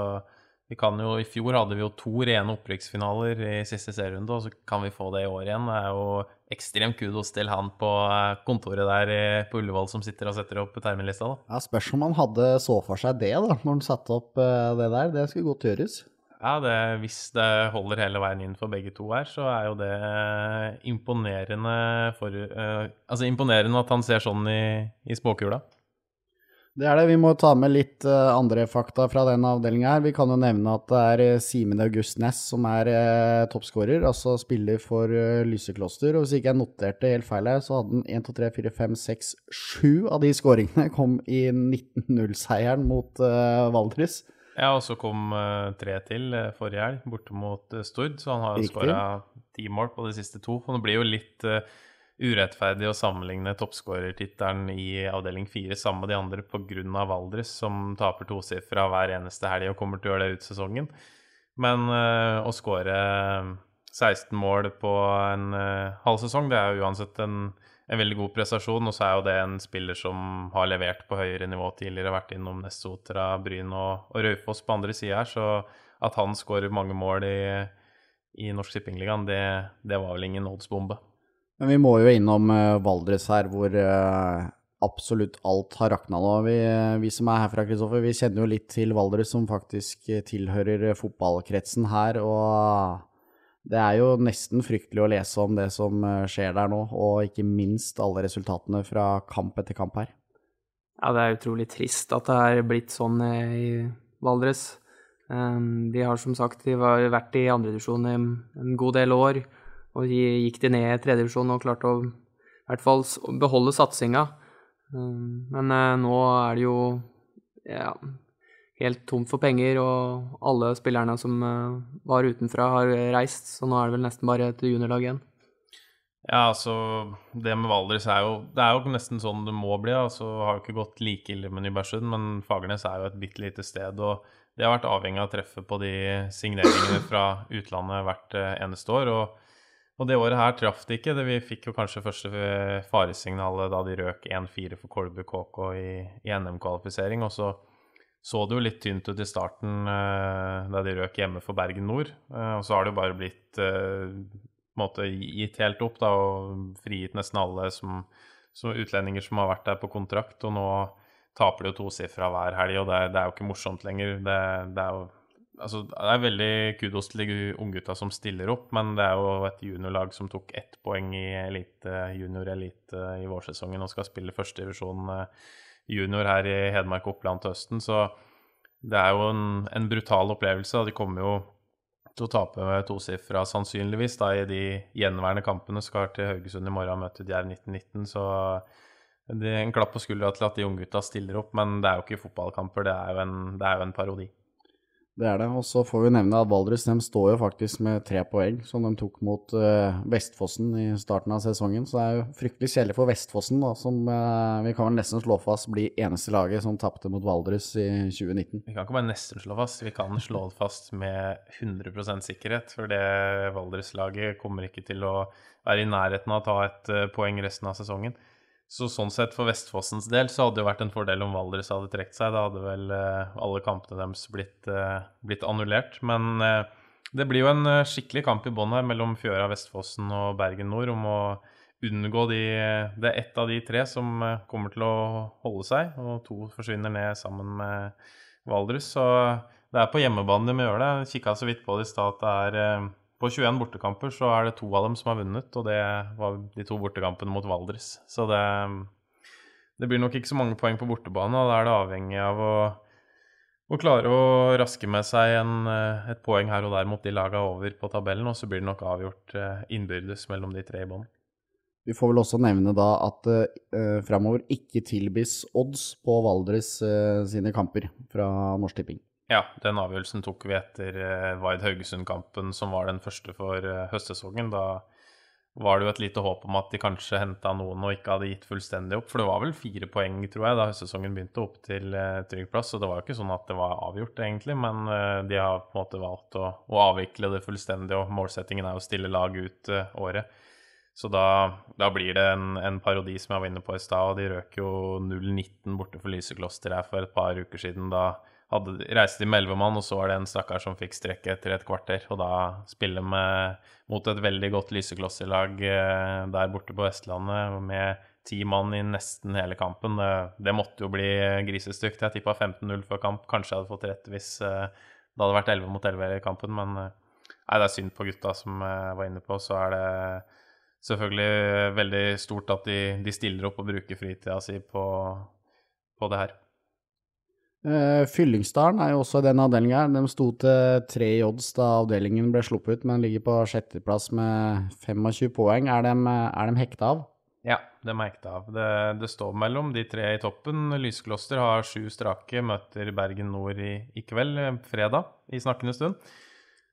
vi kan jo, I fjor hadde vi jo to rene opprykksfinaler i siste serierunde, og så kan vi få det i år igjen. Det er jo ekstremt kudos til han på eh, kontoret der på Ullevål som sitter og setter opp terminlista. da. Ja, Spørs om han hadde så for seg det da, når han satte opp eh, det der. Det skulle godt gjøres. Ja, det, hvis det holder hele veien inn for begge to her, så er jo det imponerende for uh, Altså imponerende at han ser sånn i, i spåkula. Det er det. Vi må ta med litt uh, andre fakta fra den avdelinga her. Vi kan jo nevne at det er uh, Simen August Næss som er uh, toppskårer, altså spiller for Lysekloster. Og hvis ikke jeg noterte helt feil her, så hadde han 1, 2, 3, 4, 5, 6, 7 av de skåringene (laughs) kom i 19-0-seieren mot Valdres. Ja, og så kom tre til forrige helg, borte mot Stord. Så han har skåra ti mål på de siste to. Og det blir jo litt urettferdig å sammenligne toppskårertittelen i avdeling fire sammen med de andre pga. Valdres, som taper tosifra hver eneste helg og kommer til å gjøre det ut sesongen. Men uh, å skåre 16 mål på en uh, halv sesong, det er jo uansett en, en, veldig god prestasjon. Og så er jo det en spiller som har levert på høyere nivå tidligere, vært innom Nessotra, Bryn og, og Raufoss på andre sida her. Så at han skårer mange mål i, i Norsk Tippingligaen, det, det var vel ingen oddsbombe. Men vi må jo innom uh, Valdres her, hvor uh, absolutt alt har rakna nå. Vi, vi, som er herfra, Kristoffer, vi kjenner jo litt til Valdres, som faktisk tilhører fotballkretsen her. Og det er jo nesten fryktelig å lese om det som eh, skjer der nå, og ikke minst alle resultatene fra kamp etter kamp her. Ja, det er utrolig trist at det er blitt sånn i Valdres. De har som sagt vært i andredivisjon i en god del år. Og gikk de ned i tredjevisjon og klarte å i hvert fall beholde satsinga. Um, men eh, nå er det jo ja, helt tomt for penger, og alle spillerne som eh, var utenfra, har reist. Så nå er det vel nesten bare et juniorlag igjen. Ja, altså Det med Valdres er jo Det er jo nesten sånn det må bli. altså Har jo ikke gått like ille med Nybergsund, men Fagernes er jo et bitte lite sted. Og det har vært avhengig av treffet på de signeringene fra utlandet hvert eh, eneste år. og og det året her traff det ikke. Vi fikk jo kanskje første faresignalet da de røk 1-4 for Kolbu KK i, i NM-kvalifisering. Og så så det jo litt tynt ut i starten eh, da de røk hjemme for Bergen Nord. Eh, og så har det jo bare blitt eh, måte, gitt helt opp da, og frigitt nesten alle som, som, utlendinger som har vært der på kontrakt. Og nå taper de jo tosifra hver helg, og det, det, er jo ikke morsomt lenger. Det, det er jo altså, det er veldig kudos til de unggutta som stiller opp, men det er jo et juniorlag som tok ett poeng i elite, junior elite i vårsesongen og skal spille førstedivisjon eh, junior her i Hedmark og Oppland til høsten. Så det er jo en, en brutal opplevelse. De kommer jo til å tape med tosifra sannsynligvis da i de gjenværende kampene. Skal til Haugesund i morgen og møte Djerv 1919, så det er en klapp på skuldra til at de unggutta stiller opp, men det er jo ikke fotballkamper, det er jo en, det er jo en parodi. Det er det. Og så får vi nevne at Valdres de står jo faktisk med tre poeng, som de tok mot uh, Vestfossen i starten av sesongen. Så det er jo fryktelig kjedelig for Vestfossen, da, som uh, vi kan vel nesten slå fast blir eneste laget som tapte mot Valdres i 2019. Vi kan ikke bare nesten slå fast, vi kan slå fast med 100% sikkerhet. For det Valdres-laget kommer ikke til å være i nærheten av å ta et uh, poeng resten av sesongen. Så sånn sett, for Vestfossens del, så hadde det vært en fordel om Valdres hadde trukket seg. Da hadde vel eh, alle kampene deres blitt, eh, blitt annullert. Men eh, det blir jo en skikkelig kamp i bånn her mellom Fjøra, Vestfossen og Bergen Nord om å unngå de Det er ett av de tre som kommer til å holde seg, og to forsvinner ned sammen med Valdres. Så det er på hjemmebane de må gjøre det. Kikka så vidt på det i stad at det er på 21 bortekamper så er det to av dem som har vunnet, og det var de to bortekampene mot Valdres. Så det, det blir nok ikke så mange poeng på bortebane, og da er det avhengig av å, å klare å raske med seg en, et poeng her og der mot de laga over på tabellen, og så blir det nok avgjort eh, innbyrdes mellom de tre i bånn. Vi får vel også nevne da at det uh, framover ikke tilbys odds på Valdres uh, sine kamper fra Norsk Tipping. Ja, den avgjørelsen tok vi etter Vard Haugesund-kampen, som var den første for uh, høstsesongen. Da var det jo et lite håp om at de kanskje henta noen og ikke hadde gitt fullstendig opp. For det var vel fire poeng, tror jeg, da høstsesongen begynte, opp til uh, trygg plass. Så det var jo ikke sånn at det var avgjort, egentlig. Men de har på en måte valgt å, å, avvikle det fullstendig, og målsettingen er å stille lag ut året. Så da, da, blir det en, en, parodi som jeg var inne på i stad, og de røk jo 0-19 borte for Lysekloster her for et par uker siden. da hadde, reiste de med elleve mann, og så var det en stakkar som fikk strekke etter et kvarter. Og da spille med, mot et veldig godt lyseklosselag eh, der borte på Vestlandet med ti mann i nesten hele kampen, det, det måtte jo bli grisestygt. Jeg tippa 15-0 før kamp. Kanskje jeg hadde fått rett hvis eh, det hadde vært 11 mot 11 i kampen, men eh, nei, det er synd på gutta som jeg var inne på. Så er det selvfølgelig veldig stort at de, de stiller opp og bruker fritida si på, på det her. Uh, Fyllingsdalen er jo også i den avdelinga. De sto til tre i odds da avdelingen ble sluppet ut, men ligger på sjetteplass med 25 poeng. Er de, er de hekta av? Ja, de er hekta av. Det, det, står mellom de tre i toppen. Lyskloster har sju strake, møter Bergen Nord i, i kveld, fredag, i snakkende stund.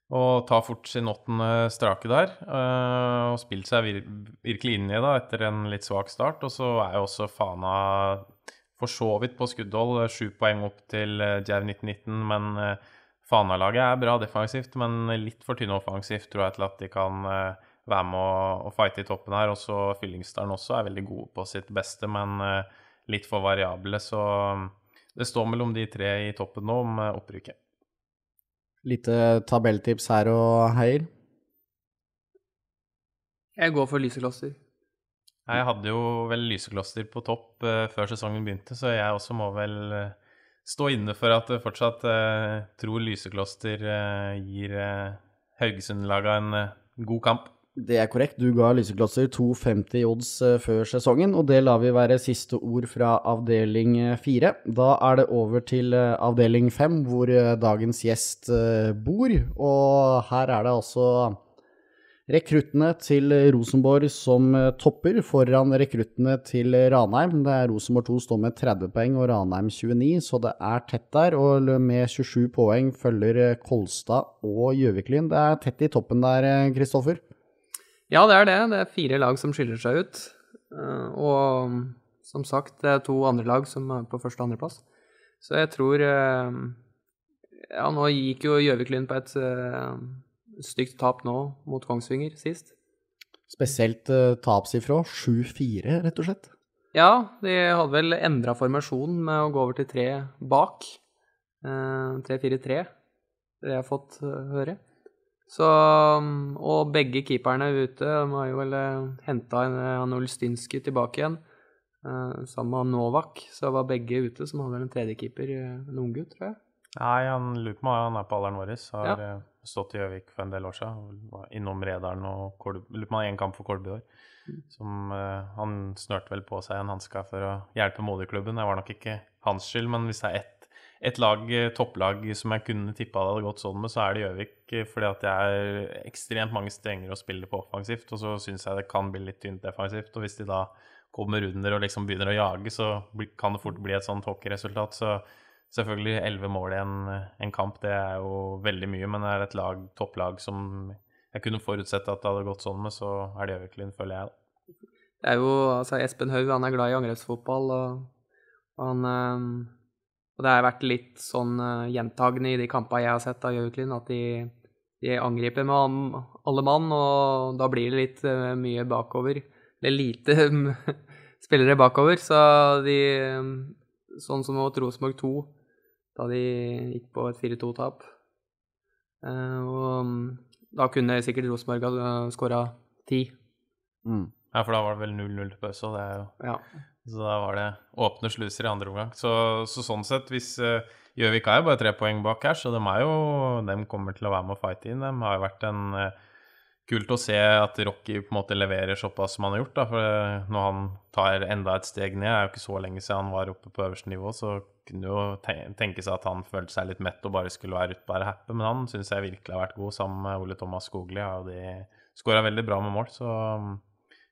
Og tar fort sin åttende strake der. Uh, og spilt seg vir virkelig inn i det etter en litt svak start. Og så er jo også Fana for så vidt på skuddhold. Eh, sju poeng opp til Djerv Jav 1919, men eh, Fana-laget er bra defensivt, men litt for tynne offensivt, tror jeg, til at de kan være med å, fighte i toppen her. Også Fyllingsdalen også er veldig gode på sitt beste, men litt for variable. Så det står mellom de tre i toppen nå om opprykket. Lite tabelltips her og heier? Jeg går for lyseklosser. Jeg hadde jo vel Lysekloster på topp uh, før sesongen begynte, så jeg også må vel uh, stå inne for at jeg fortsatt uh, tror Lysekloster gir Haugesund-laga en god kamp. Det er korrekt. Du ga Lysekloster 2,50 odds før sesongen, og det lar vi være siste ord fra avdeling fire. Da er det over til avdeling fem, hvor dagens gjest bor, og her er det altså Rekruttene til Rosenborg som eh, topper foran rekruttene til Ranheim. Det er Rosenborg 2 står med 30 poeng og Ranheim 29, så det er tett der. Og med 27 poeng følger eh, Kolstad og Gjøviklyn. Det er tett i toppen der, eh, Kristoffer? Ja, det er det. Det er fire lag som skiller seg ut. Og som sagt, det er to andre lag som er på første- og andreplass. Så jeg tror Ja, nå gikk jo Gjøviklyn på et stygt tap nå mot Kongsvinger sist. Spesielt uh, tapsifra 7-4, rett og slett. Ja, de hadde vel endra formasjon med å gå over til tre bak. Uh, 3-4-3, det jeg har fått uh, høre. Så, um, og begge keeperne ute. De har jo vel henta en Ulstinski tilbake igjen. Sammen med Novak, så var begge ute, som hadde en tredjekeeper, en unggutt, tror jeg. Nei, han lurer på meg, han er på alderen vår. Har ja. stått i Gjøvik for en del år siden. Var innom Redalen og Kolb, lurer på meg én kamp for Kolbu i år. Mm. Som uh, Han snørte vel på seg en hanske for å hjelpe moderklubben. Det var nok ikke hans skyld, men hvis det er ett et lag, eh, topplag som jeg kunne tippa det hadde gått sånn med, så er det Gjøvik. Eh, fordi at det er ekstremt mange strenger å spille på offensivt, og så syns jeg det kan bli litt tynt defensivt. Og hvis de da kommer under og liksom begynner å jage, så kan det fort bli et sånt hockeyresultat. Så Selvfølgelig elleve mål i en, en, kamp, det er jo veldig mye, men det er et lag, topplag som jeg kunne forutsette at det hadde gått sånn med, så er det Gjøviklyn, føler jeg. da. Det er jo altså Espen Haug, han er glad i angrepsfotball, og, han eh, Og det har vært litt sånn uh, gjentagende i de kampene jeg har sett av Gjøviklyn, at de, de, angriper med alle mann, og da blir det litt uh, mye bakover. Eller lite (laughs) spillere bakover, så de Sånn som mot Rosenborg 2 da de gikk på et 4-2-tap. Eh, og mm, da kunne sikkert Rosenborg ha skåra ti. Mm. Ja, for da var det vel 0-0 til pause, og det er jo ja. Så da var det åpne sluser i andre omgang. Så, så sånn sett, hvis uh, Gjøvik er jo bare tre poeng bak her, så de er jo De kommer til å være med å fighte inn. De har jo vært en uh, Kult å se at Rocky på en måte leverer såpass som han har gjort. da, for Når han tar enda et steg ned, er jo ikke så lenge siden han var oppe på øverste nivå, så kunne jo tenke seg at han følte seg litt mett og bare skulle være ute på happy, men han syns jeg virkelig har vært god sammen med Ole Thomas Skogli. og de skåra veldig bra med mål, så um,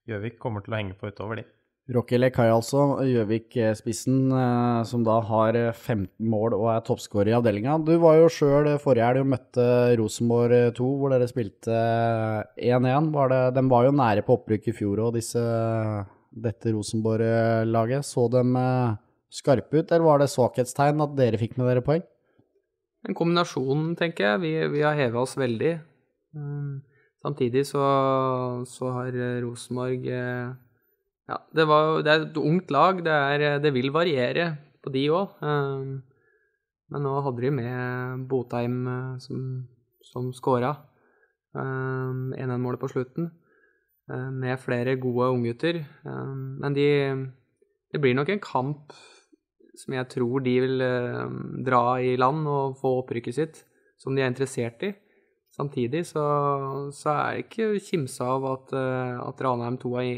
Gjøvik kommer til å henge på utover de. Rocky Lekai, altså, Gjøvik-spissen, eh, som da har 15 eh, mål og er toppskårer i avdelinga. Du var jo sjøl forrige helg og møtte Rosenborg 2, hvor dere spilte 1-1. De var jo nære på opprykk i fjor òg, dette Rosenborg-laget. Så de eh, skarpe ut, eller var det svakhetstegn at dere fikk med dere poeng? En kombinasjon, tenker jeg. Vi, vi har heva oss veldig. Mm, samtidig så, så har Rosenborg ja, det, var, det, er et ungt lag. Det, er, det vil variere på de òg. Um, men nå hadde de med Botheim uh, som, som skåra um, 1-1-målet på slutten. Uh, med flere gode unggutter. Um, men de, det blir nok en kamp som jeg tror de vil uh, dra i land og få opprykket sitt, som de er interessert i. Samtidig så, så er det ikke kimsa av at, at Ranheim 2 er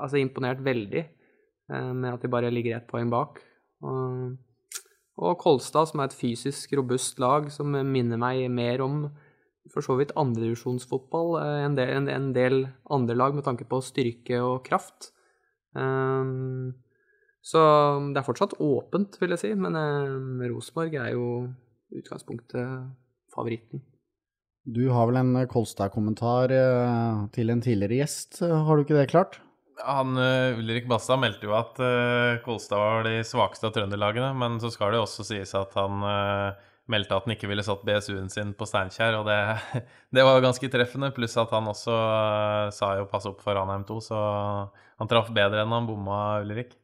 altså imponert veldig eh, med at de bare ligger ett poeng bak. Og, Og Kolstad, som er et fysisk robust lag som minner meg mer om for så vidt andredivisjonsfotball enn en, en del andre lag med tanke på styrke og kraft. Um, så det er fortsatt åpent, vil jeg si, men um, Rosenborg er jo utgangspunktet favoritten. Du har vel en Kolstad-kommentar til en tidligere gjest, har du ikke det klart? Han, uh, Ulrik Basta meldte jo at uh, Kolstad var de svakeste av trønderlagene, men så skal det også sies at han meldte at han ikke ville satt BSU-en sin på Steinkjer, og det, (laughs) det, var ganske treffende. Pluss at han også sa jo pass opp for Ranheim 2, så han traff bedre enn han bomma, Ulrik.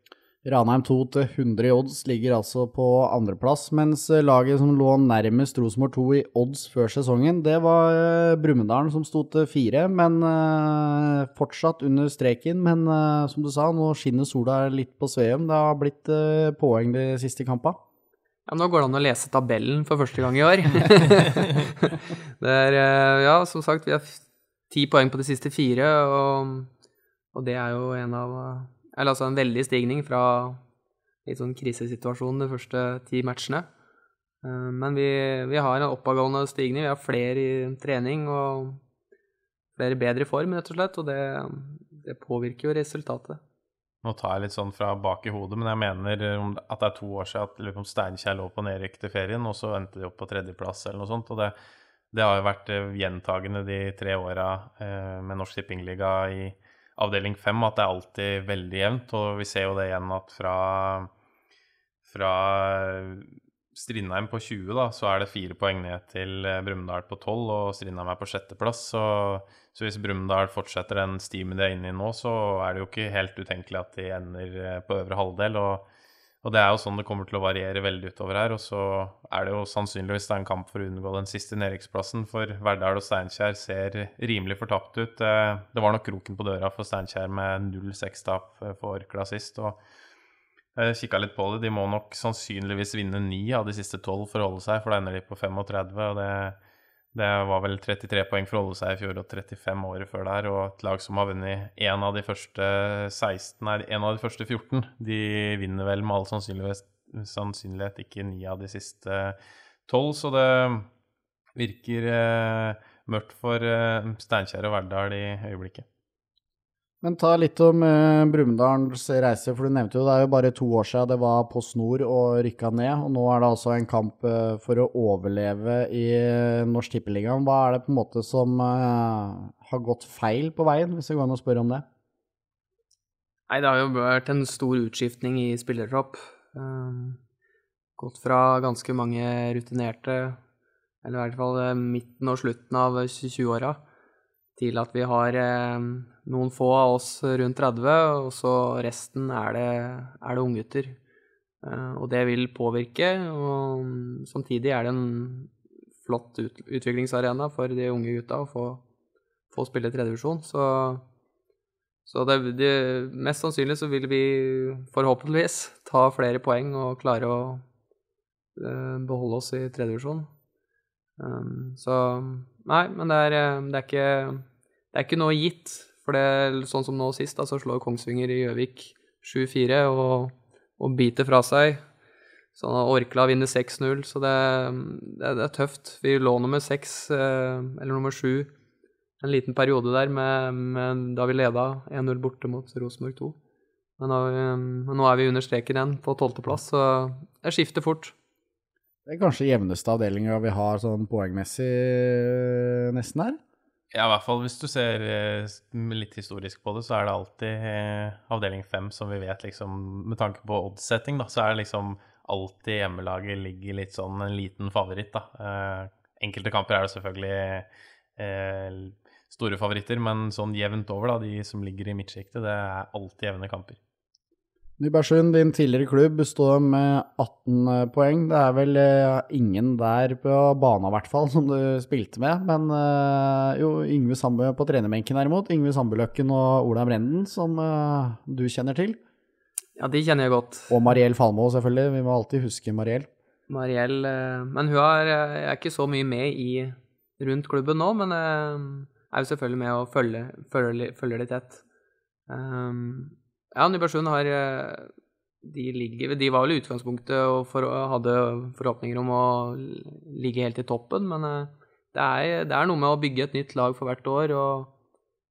Ranheim 2 til 100 i odds ligger altså på andreplass, mens laget som lå nærmest Rosenborg 2 i odds før sesongen, det var eh, Brumunddal som sto til fire, men uh, fortsatt under streken. Men som du sa, nå skinner sola litt på Sveum. Det har blitt poeng de siste kampene. Ja, nå går det an å lese tabellen for første gang i år. (laughs) det er Ja, som sagt, vi har ti poeng på de siste fire, og, og det er jo en av eller altså en veldig stigning fra litt sånn krisesituasjon de første ti matchene. Eh, men vi, vi har en oppadgående stigning. Vi har flere i trening og flere bedre i form, rett og slett. Og det, det påvirker jo resultatet. Nå tar jeg litt sånn fra bak i hodet, men jeg mener at det er to år siden at Steinkjer lå på nedrykk til ferien, og så endte de opp på tredjeplass eller noe sånt. og det, det har jo vært eh, gjentagende de tre åra eh, med Norsk Tippingliga i avdeling fem at det er alltid veldig jevnt. Og vi ser jo det igjen at fra, fra Strindheim på 20, da, så er det fire poeng ned til eh, Brumunddal på 12, og Strindheim er på sjetteplass. Så, så hvis Brumunddal fortsetter den stimen de er inne i nå, så er det jo ikke helt utenkelig at de ender eh, på øvre halvdel. og og det er jo sånn det kommer til å variere veldig utover her. Og så er det jo sannsynligvis det er en kamp for å unngå den siste nedrykksplassen, for Verdal og Steinkjer ser rimelig fortapt ut. Eh, det var nok kroken på døra for Steinkjer med 0-6-tap eh, for Orkla sist. og jeg kikka litt på det. De må nok sannsynligvis vinne ni av de siste tolv for å holde seg, for da ender de på 35. og det det var vel 33 poeng for å holde seg i fjor og 35 året før der. Og et lag som har vunnet én av de første 16, nei, en av de første 14, de vinner vel med all sannsynlighet, sannsynlighet ikke ni av de siste tolv. Så det virker eh, mørkt for eh, Steinkjer og Verdal i øyeblikket. Men ta litt om uh, Brumunddals reise, for du nevnte jo det er jo bare to år siden det var på snor og rykka ned. Og nå er det altså en kamp uh, for å overleve i uh, Norsk Tippeligaen. Hva er det på en måte som uh, har gått feil på veien, hvis det går an å spørre om det? Nei, det har jo vært en stor utskiftning i spillertropp. gått fra ganske mange rutinerte, eller i hvert fall midten og slutten av 20-åra, til at vi har noen få av oss rundt 30, og så resten er det, er det unggutter. Uh, og det vil påvirke, og samtidig er det en flott ut, utviklingsarena for de unge gutta å få, få spille tredjevisjon. Så, så det, det, mest sannsynlig så vil vi forhåpentligvis ta flere poeng og klare å uh, beholde oss i tredjevisjon. Um, så nei, men det er, det er, ikke, det er ikke noe gitt for det, sånn som nå sist, da, så slår Kongsvinger i Gjøvik 7-4 og, og, biter fra seg. Sånn at Orkla vinner 6-0, så det, det, det, er tøft. Vi lå nummer 6, eh, eller nummer 7, en liten periode der med, med, da vi leda 1-0 borte mot Rosenborg 2. Men nå, men nå, er vi under streken igjen, på tolvteplass, så det skifter fort. Det er kanskje jevneste avdelinga vi har sånn poengmessig nesten her? Ja, i hvert fall hvis du ser eh, litt historisk på det, så er det alltid eh, avdeling fem som vi vet, liksom Med tanke på oddsetting, da, så er det liksom alltid hjemmelaget ligger litt sånn en liten favoritt, da. Eh, enkelte kamper er det selvfølgelig eh, store favoritter, men sånn jevnt over, da, de som ligger i midtsjiktet, det er alltid jevne kamper. Nybergsund, din tidligere klubb, står med 18 eh, poeng. Det er vel eh, ingen der på banen i hvert fall som du spilte med. Men eh, jo, Yngve Sambø på trenerbenken derimot. Yngve Sambøløkken og Ola Brenden, som du kjenner til. Ja, de kjenner jeg godt. Og Mariell Falmo, selvfølgelig. Vi må alltid huske Mariell. Mariell Men hun er, er, ikke så mye med i rundt klubben nå, men er jo selvfølgelig med og følger, følger, følger det tett. Um, ja, Nybergsund har eh, de, ligger, de var vel i utgangspunktet og for, hadde forhåpninger om å ligge helt i toppen, men eh, det er, det er, noe med å bygge et nytt lag for hvert år og,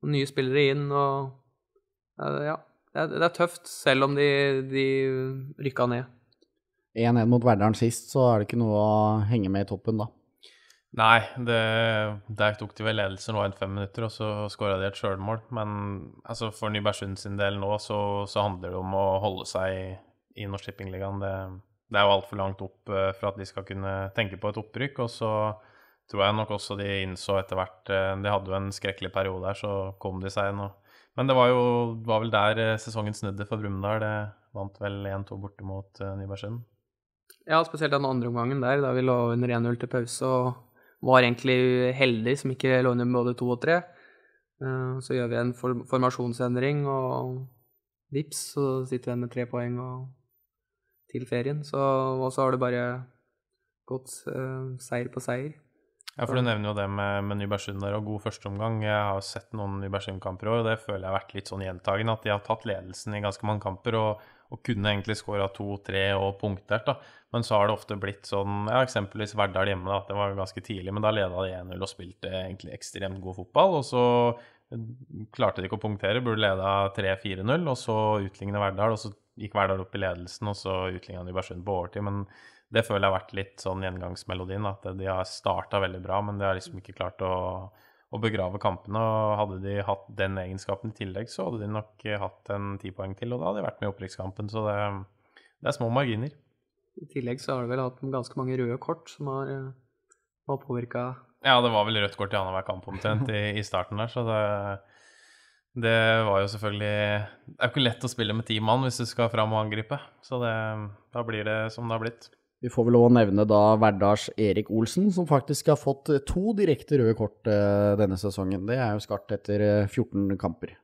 og nye spillere inn og Ja, det er, det er tøft, selv om de, de rykka ned. 1-1 mot Verdalen sist, så er det ikke noe å henge med i toppen, da. Nei, det, der tok de vel ledelsen i fem minutter, og så skåra de et sjølmål. Men altså, for Nybergsund sin del nå, så, så, handler det om å holde seg i, i Norsk Tippingligaen. Det, det, er jo altfor langt opp uh, for at de skal kunne tenke på et opprykk. Og så tror jeg nok også de innså etter hvert uh, De hadde jo en skrekkelig periode der, så kom de seg nå. Men det var jo var vel der uh, sesongen snudde for Brumunddal. Det vant vel 1-2 borte mot Nybergsund. Ja, spesielt den andre omgangen der, da vi lå under 1-0 til pause. og var egentlig heldig som ikke lå under både to og tre. Eh, så gjør vi en formasjonsendring, og vips, så sitter vi igjen med tre poeng til ferien. Så, og så har det bare gått uh, seier på seier. Ja, for Du nevner jo det med, med Nybergsund og god førsteomgang. Jeg har jo sett noen Nybergsund-kamper i år, og det føler jeg har vært litt sånn gjentagende. At de har tatt ledelsen i ganske mange kamper og, og kunne egentlig skåra to-tre og punktert. da. Men så har det ofte blitt sånn, ja, eksempelvis Verdal hjemme, da, det var ganske tidlig, men da leda de 1-0 og spilte egentlig ekstremt god fotball. Og så eh, klarte de ikke å punktere, burde leda 3-4-0, og så utligne Verdal. Og så gikk Verdal opp i ledelsen, og så utligna Nybergsund på overtid. Men det føler jeg har vært litt sånn gjengangsmelodien, at de har starta veldig bra, men de har liksom ikke klart å, å begrave kampene. Og hadde de hatt den egenskapen i tillegg, så hadde de nok hatt en ti poeng til, og da hadde de vært med i opprykkskampen. Så det, det er små marginer. I tillegg så har du vel hatt ganske mange røde kort som har, eh, har påvirka Ja, det var vel rødt kort i annenhver kamp omtrent i, i, starten der, så det, det var jo selvfølgelig Det er jo ikke lett å spille med ti mann hvis du skal fram og angripe, så det, da blir det som det har blitt. Vi får vel òg nevne da Verdals Erik Olsen, som faktisk har fått to direkte røde kort uh, denne sesongen. Det er jo skarpt etter 14 kamper.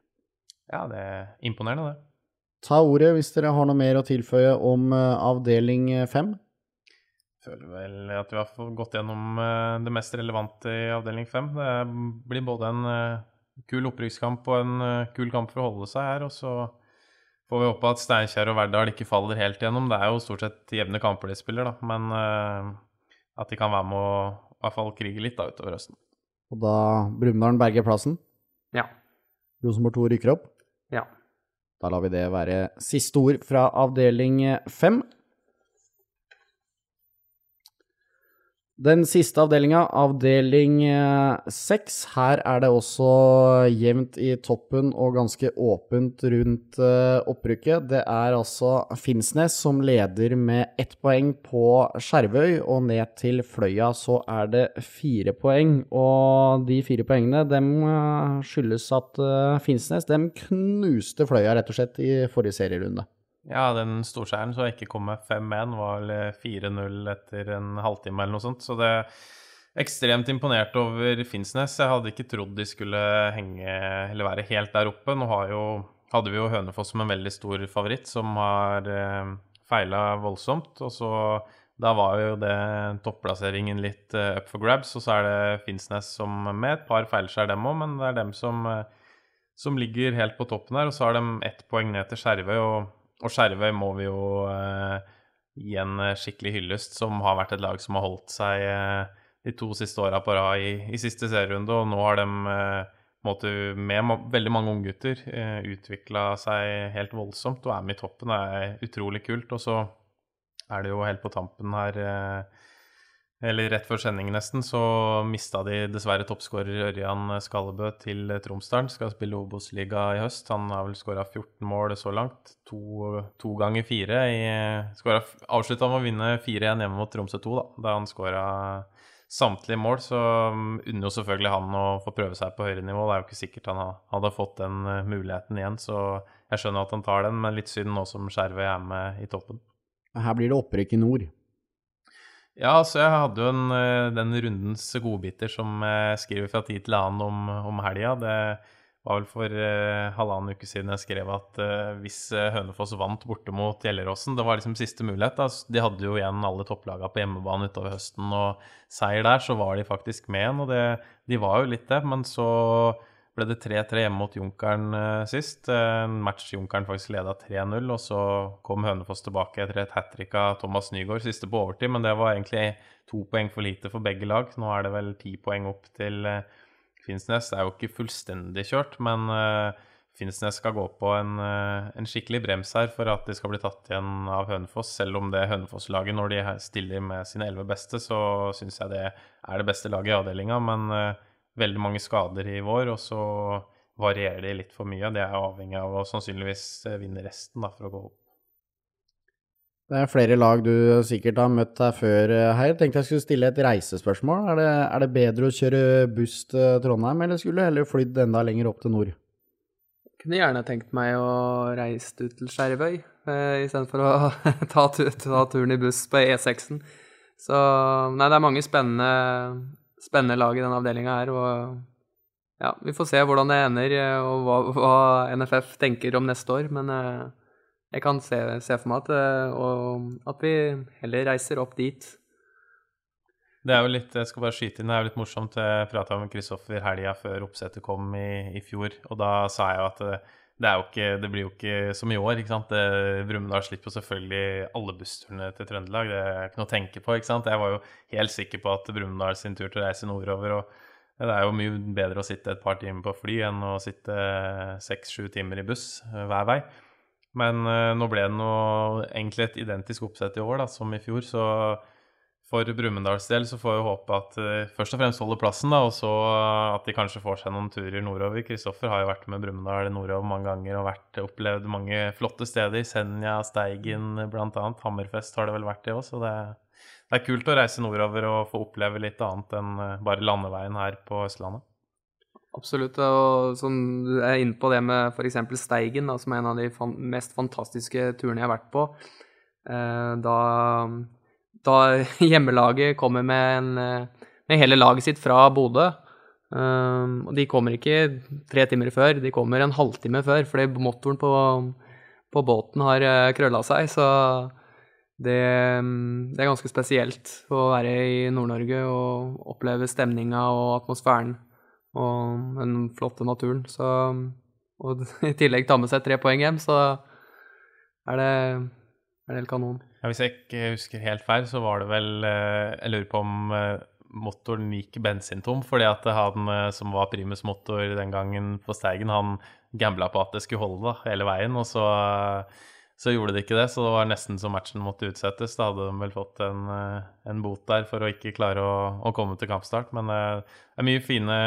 Ja, det er imponerende, det. Ta ordet hvis dere har noe mer å tilføye om avdeling avdeling fem. Føler vel at vi har gått gjennom eh, det mest relevante i avdeling fem. Det blir både en eh, kul opprykkskamp og en kul kamp for å holde seg her. Og så får vi håpe at Steinkjer og Verdal ikke faller helt gjennom. Det er jo stort sett jevne kamper de spiller, da. Men at de kan være med å i hvert fall krige litt da utover høsten. Og da Brumunddal berger plassen? Ja. Rosenborg 2 rykker opp? Ja. Da lar vi det være siste ord fra avdeling fem. Den siste avdelinga, avdeling eh, seks. Her er det også jevnt i toppen og ganske åpent rundt eh, opprykket. Det er altså Finnsnes som leder med ett poeng på Skjervøy, og ned til Fløya så er det fire poeng. Og de fire poengene dem eh, skyldes at Finnsnes dem knuste Fløya rett og slett i forrige serierunde. Ja, den storskjæren jeg ikke kom med 5-1, var vel 4-0 etter en halvtime eller noe sånt. Så det er ekstremt imponert over Finnsnes. Jeg hadde ikke trodd de skulle henge eller være helt der oppe. Nå jo, hadde vi jo Hønefoss som en veldig stor favoritt, som har eh, feila voldsomt. Og så da var jo det topplasseringen litt uh, up for grabs, og så er det Finnsnes som med et par feilskjær, dem òg, men det er dem som, uh, som ligger helt på toppen her. Og så har de ett poeng ned til Skjervøy. og og Skjervøy må vi jo eh, gi en eh, skikkelig hyllest, som har vært et lag som har holdt seg eh, de to siste åra på rad i, i, siste serierunde, og nå har de måte, med veldig mange unggutter eh, utvikla seg helt voldsomt og er med i toppen. Det er utrolig kult. Og så er det jo helt på tampen her eller rett før sending nesten, så mista de dessverre toppskårer Ørjan Skallebø til Tromsdalen. Skal spille Obos-liga i høst. Han har vel skåra 14 mål så langt. To, to ganger fire. Avslutta med å vinne 4-1 hjemme mot Tromsø 2, da, da han skåra samtlige mål. Så um, unner jo selvfølgelig han å få prøve seg på høyere nivå. Det er jo ikke sikkert han hadde fått den uh, muligheten igjen, så jeg skjønner at han tar den, men litt synd nå som Skjervøy er med i toppen. Her blir det opprykk i nord. Ja, så jeg hadde jo en, eh, den rundens godbiter som jeg skriver fra tid til annen om, om helga. Det var vel for uh, halvannen uke siden jeg skrev at uh, hvis Hønefoss vant borte mot Gjelleråsen Det var liksom siste mulighet. Da. De hadde jo igjen alle topplagene på hjemmebane utover høsten, og seier der, så var de faktisk med igjen. Og det, de var jo litt det, men så ble det 3-3 hjemme mot Junkeren uh, sist. En match Junkeren faktisk leda 3-0, og så kom Hønefoss tilbake etter et hat trick av Thomas Nygaard, siste på overtid. Men det var egentlig to poeng for lite for begge lag. Nå er det vel ti poeng opp til uh, Finnsnes. Det er jo ikke fullstendig kjørt, men Finnsnes skal gå på en, en, skikkelig brems her for at de skal bli tatt igjen av Hønefoss. Selv om det Hønefoss-laget, når de stiller med sine elleve beste, så syns jeg det er det beste laget i avdelinga. Men veldig mange skader i vår, og så varierer de litt for mye. Det er avhengig av å sannsynligvis eh, vinne resten da, for å gå opp. Det er flere lag du sikkert har møtt her før eh, her. Tenkte jeg skulle stille et reisespørsmål. Er det, er det bedre å kjøre buss til Trondheim, eller skulle du heller flydd enda lenger opp til nord? Jeg kunne gjerne tenkt meg å reise ut til Skjervøy eh, istedenfor å (laughs) ta, ta, turen i buss på E6-en. Så nei, det er mange spennende spennende lag i denne avdelinga her. Og ja, vi får se hvordan det ender, eh, og hva, hva NFF tenker om neste år. Men eh, jeg kan se, se for meg at, og, at, vi heller reiser opp dit. Det er jo litt, jeg skal bare skyte inn, det er jo litt morsomt. Jeg prata med Kristoffer helga før oppsettet kom i, i, fjor, og da sa jeg jo at det, ikke, det, blir jo ikke som i år. ikke sant? Brumunddal slipper selvfølgelig alle bussturene til Trøndelag. Det er ikke noe å tenke på. ikke sant? Jeg var jo helt sikker på at Brumunddal sin tur til å reise nordover og Det er jo mye bedre å sitte et par timer på fly enn å sitte seks-sju timer i buss eh, hver vei. Men uh, nå ble det noe, egentlig et identisk oppsett i år da, som i fjor. så for Brumunddals del så får vi håpe at de uh, først og fremst holder plassen, da, og så uh, at de kanskje får seg noen turer nordover. Kristoffer har jo vært med Brumunddal nordover mange ganger og vært, opplevd mange flotte steder. Senja, Steigen bl.a. Hammerfest har det vel vært det òg, så det, det, er kult å reise nordover og få oppleve litt annet enn uh, bare landeveien her på Østlandet. Absolutt, og som du er inne på det med f.eks. Steigen, da, som er en av de fan mest fantastiske turene jeg har vært på. Eh, da da (laughs) hjemmelaget kommer med, en, med hele laget sitt fra Bodø. Um, og de kommer ikke tre timer før, de kommer en halvtime før, fordi motoren på, på båten har uh, krølla seg. Så det, um, det, er ganske spesielt å være i Nord-Norge og oppleve stemninga og atmosfæren og den flotte naturen. Så, og (laughs) i tillegg ta med seg tre poeng hjem, så er det, er det helt kanon. Hvis jeg ikke husker helt feil, så var det vel eh, Jeg lurer på om eh, motoren gikk bensintom, fordi at han eh, som var primus motor den gangen på Steigen, han gambla på at det skulle holde da, hele veien, og så, så, gjorde det ikke det. Så det var nesten så matchen måtte utsettes. Da hadde de vel fått en, en bot der for å ikke klare å, å, komme til kampstart. Men det er mye fine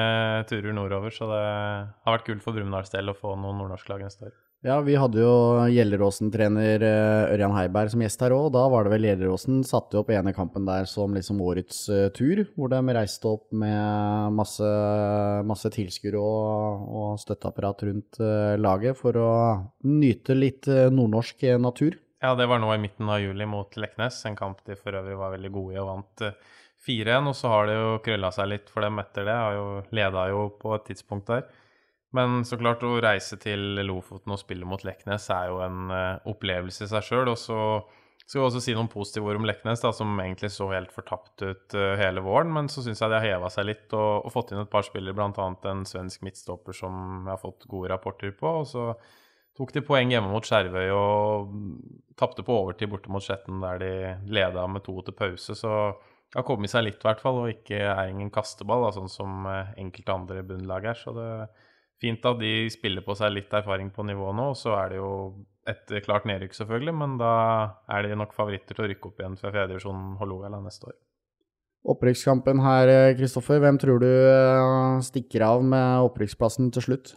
turer nordover, så det har vært kult for Brumunddals del å få noen nordnorsklag neste år. Ja, vi hadde jo Gjelleråsen-trener eh, Ørjan Heiberg som gjest her òg. Da var det vel Gjelleråsen satte opp ene kampen der som liksom årets uh, tur. Hvor de reiste opp med masse, masse tilskuere og, og støtteapparat rundt uh, laget for å nyte litt nordnorsk natur. Ja, det var nå i midten av juli mot Leknes. En kamp de for øvrig var veldig gode i og vant 4-1. Og så har det jo krølla seg litt for dem etter det. Har jo leda jo på et tidspunkt der. Men så klart, å reise til Lofoten og spille mot Leknes er jo en uh, opplevelse i seg sjøl. Og så skal vi også si noen positive ord om Leknes, da, som egentlig så helt fortapt ut uh, hele våren. Men så syns jeg de har heva seg litt og, og, fått inn et par spillere, bl.a. en svensk midtstopper som jeg har fått gode rapporter på. Og så tok de poeng hjemme mot Skjervøy og tapte på overtid borte mot Skjetten, der de leda med to til pause. Så det har kommet seg litt, i hvert fall, og ikke er ingen kasteball, da, sånn som uh, enkelte andre bunnlag er. Så det fint at de spiller på seg litt erfaring på nivå nå. Og Så er det jo et klart nedrykk, selvfølgelig, men da er de nok favoritter til å rykke opp igjen fra fjerdedivisjonen Hålogaland neste år. Opprykkskampen her, Kristoffer. Hvem tror du eh, stikker av med opprykksplassen til slutt?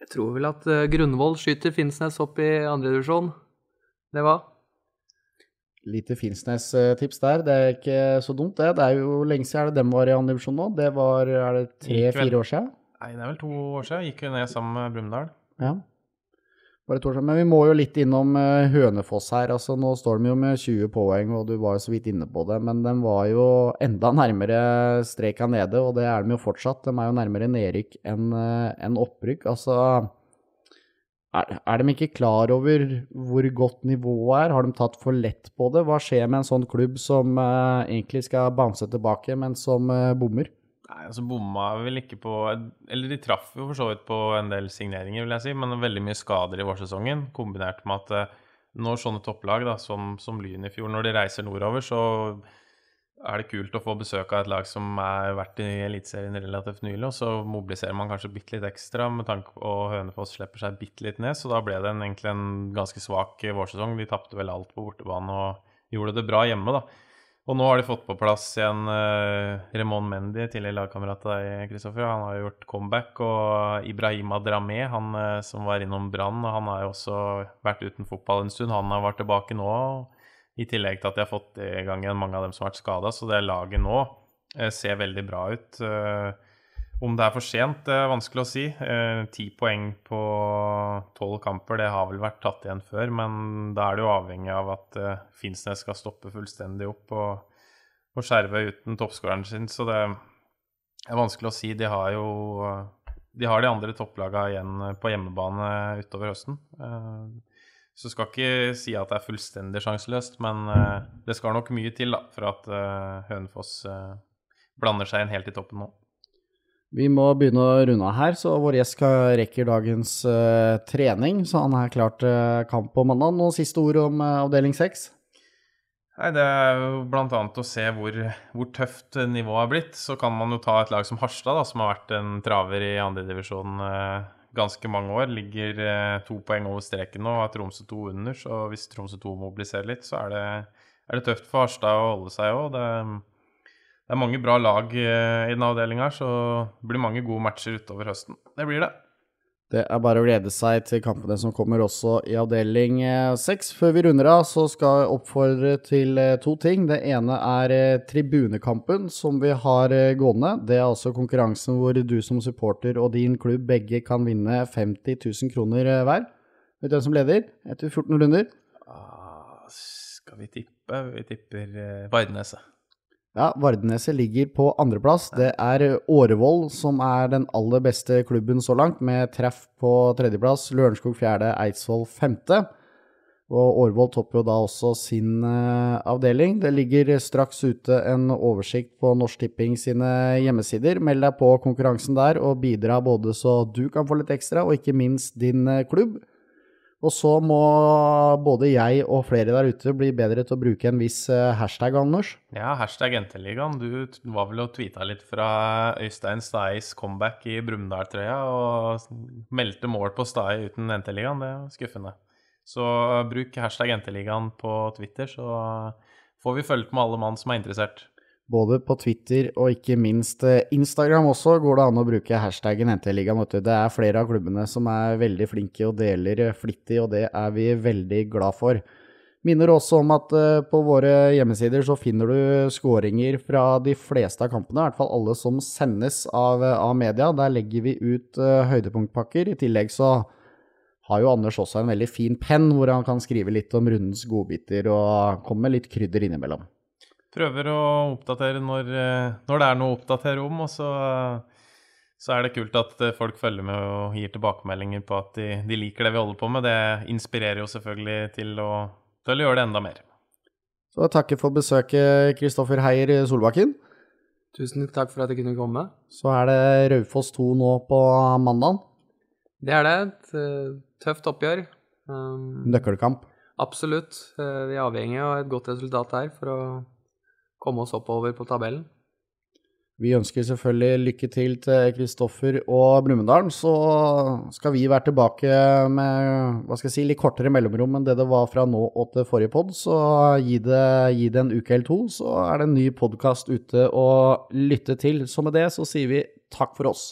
Jeg tror vel at eh, Grunvoll skyter Finnsnes opp i andredivisjon. Det var. Lite Finnsnes-tips der. Det er ikke så dumt, det. Det er jo lenge siden dem var i andredivisjon nå. Det var er det tre-fire år siden? Nei, det er vel to år siden. Gikk ned sammen med Brumunddal. Ja. Bare to år siden. Men vi må jo litt innom uh, Hønefoss her. altså Nå står de jo med 20 poeng, og du var jo så vidt inne på det. Men de var jo enda nærmere streka nede, og det er de jo fortsatt. De er jo nærmere nedrykk enn uh, en opprykk. Altså er, er, de ikke klar over hvor godt nivået er? Har de tatt for lett på det? Hva skjer med en sånn klubb som uh, egentlig skal bounce tilbake, men som bommer? Nei, altså bomma vel ikke på Eller de traff jo for så vidt på en del signeringer, vil jeg si, men veldig mye skader i vårsesongen, kombinert med at eh, når sånne topplag da, som, som Lyn i fjor, når de reiser nordover, så er det kult å få besøk av et lag som har vært i Eliteserien relativt nylig, og så mobiliserer man kanskje bitte litt ekstra med tanke på at Hønefoss slipper seg bitte litt ned, så da ble det en, egentlig en ganske svak vårsesong. De tapte vel alt på bortebane og gjorde det bra hjemme, da. Og nå har de fått på plass igjen uh, Remon Mendy, tidligere lagkamerat av deg, Kristoffer. Han har gjort comeback. Og Ibrahima Dramé, han uh, som var innom Brann, han har jo også vært uten fotball en stund. Han har vært tilbake nå. I tillegg til at de har fått i gang igjen mange av dem som har vært skada. Så det laget nå uh, ser veldig bra ut. Uh, om det er for sent, det er vanskelig å si. Eh, ti eh, poeng på tolv kamper, det har vel vært tatt igjen før. Men da er det jo avhengig av at eh, Finnsnes skal stoppe fullstendig opp og, og skjerve uten toppskåreren sin. Så det er vanskelig å si. De har jo de, har de andre topplagene igjen på hjemmebane utover høsten. Eh, så skal ikke si at det er fullstendig sjanseløst, men eh, det skal nok mye til da, for at eh, Hønefoss blander seg inn helt i toppen nå. Vi må begynne å runde av her, så vår gjest rekker dagens uh, trening. Så han er klar til uh, kamp på mandag. Noen siste ord om uh, avdeling seks? Nei, Det er jo bl.a. å se hvor, hvor, tøft nivået har blitt. Så kan man jo ta et lag som Harstad, da, som har vært en traver i andredivisjon uh, ganske mange år. Ligger to poeng over streken nå og har Tromsø 2 under. Så hvis Tromsø 2 mobiliserer litt, så er det, er det tøft for Harstad å holde seg òg det er mange bra lag eh, i denne avdelinga, så det blir mange gode matcher utover høsten. Det blir det. Det er bare å glede seg til kampene som kommer også i avdeling eh, seks. Før vi runder av, så skal jeg oppfordre til eh, to ting. Det ene er tribunekampen som vi har gående. Det er altså konkurransen hvor du som supporter og din klubb begge kan vinne 50 000 kroner hver. Vet du hvem som leder etter 14 runder? Ah, skal vi tippe? Vi tipper Vardneset. Ja, Vardeneset ligger på andreplass. Det er Årevoll som er den aller beste klubben så langt, med treff på tredjeplass. Lørenskog fjerde, Eidsvoll femte. Og Årvoll topper jo da også sin uh, avdeling. Det ligger straks ute en oversikt på Norsk Tipping sine hjemmesider. Meld deg på konkurransen der og bidra både så du kan få litt ekstra, og ikke minst din uh, klubb. Og så må både jeg og flere der ute bli bedre til å bruke en viss eh, hashtag, Anders. Ja, hashtag NT-ligaen. Du var vel og tweeta litt fra Øystein Stais comeback i Brumunddal-trøya og meldte mål på Stai uten NT-ligaen. Det er skuffende. Så bruk hashtag NT-ligaen på Twitter, så får vi følge med alle mann som er interessert. Både på Twitter og ikke minst eh, Instagram også går det an å bruke hashtaggen NT-ligaen. Det er flere av klubbene som er veldig flinke og deler eh, flittig, og det er vi veldig glad for. Minner også om at eh, på våre hjemmesider så finner du skåringer fra de fleste av kampene, i hvert fall alle som sendes av, av media. Der legger vi ut høydepunktpakker. I tillegg så har jo Anders også en veldig fin penn hvor han kan skrive litt om rundens godbiter og komme med litt krydder innimellom prøver å oppdatere når, eh, når, det er noe å oppdatere om. Og så, så, er det kult at eh, folk følger med og gir tilbakemeldinger på at de, de liker det vi holder på med. Det inspirerer jo selvfølgelig til å, til å gjøre det enda mer. Så takker for besøket, Kristoffer Heier Solbakken. Tusen takk for at jeg kunne komme. Så er det Raufoss 2 nå på mandag. Det er det. Et tøft oppgjør. Um, Nøkkelkamp. Absolutt. Vi er avhengig av et godt resultat her for å komme oss oppover på tabellen. Vi ønsker selvfølgelig lykke til til Kristoffer og Brumunddal. Så skal vi være tilbake med hva skal jeg si, litt kortere mellomrom enn det det var fra nå og til forrige pod. Så gi det, gi det en uke eller to, så er det en ny podkast ute å lytte til. Så med det så sier vi takk for oss.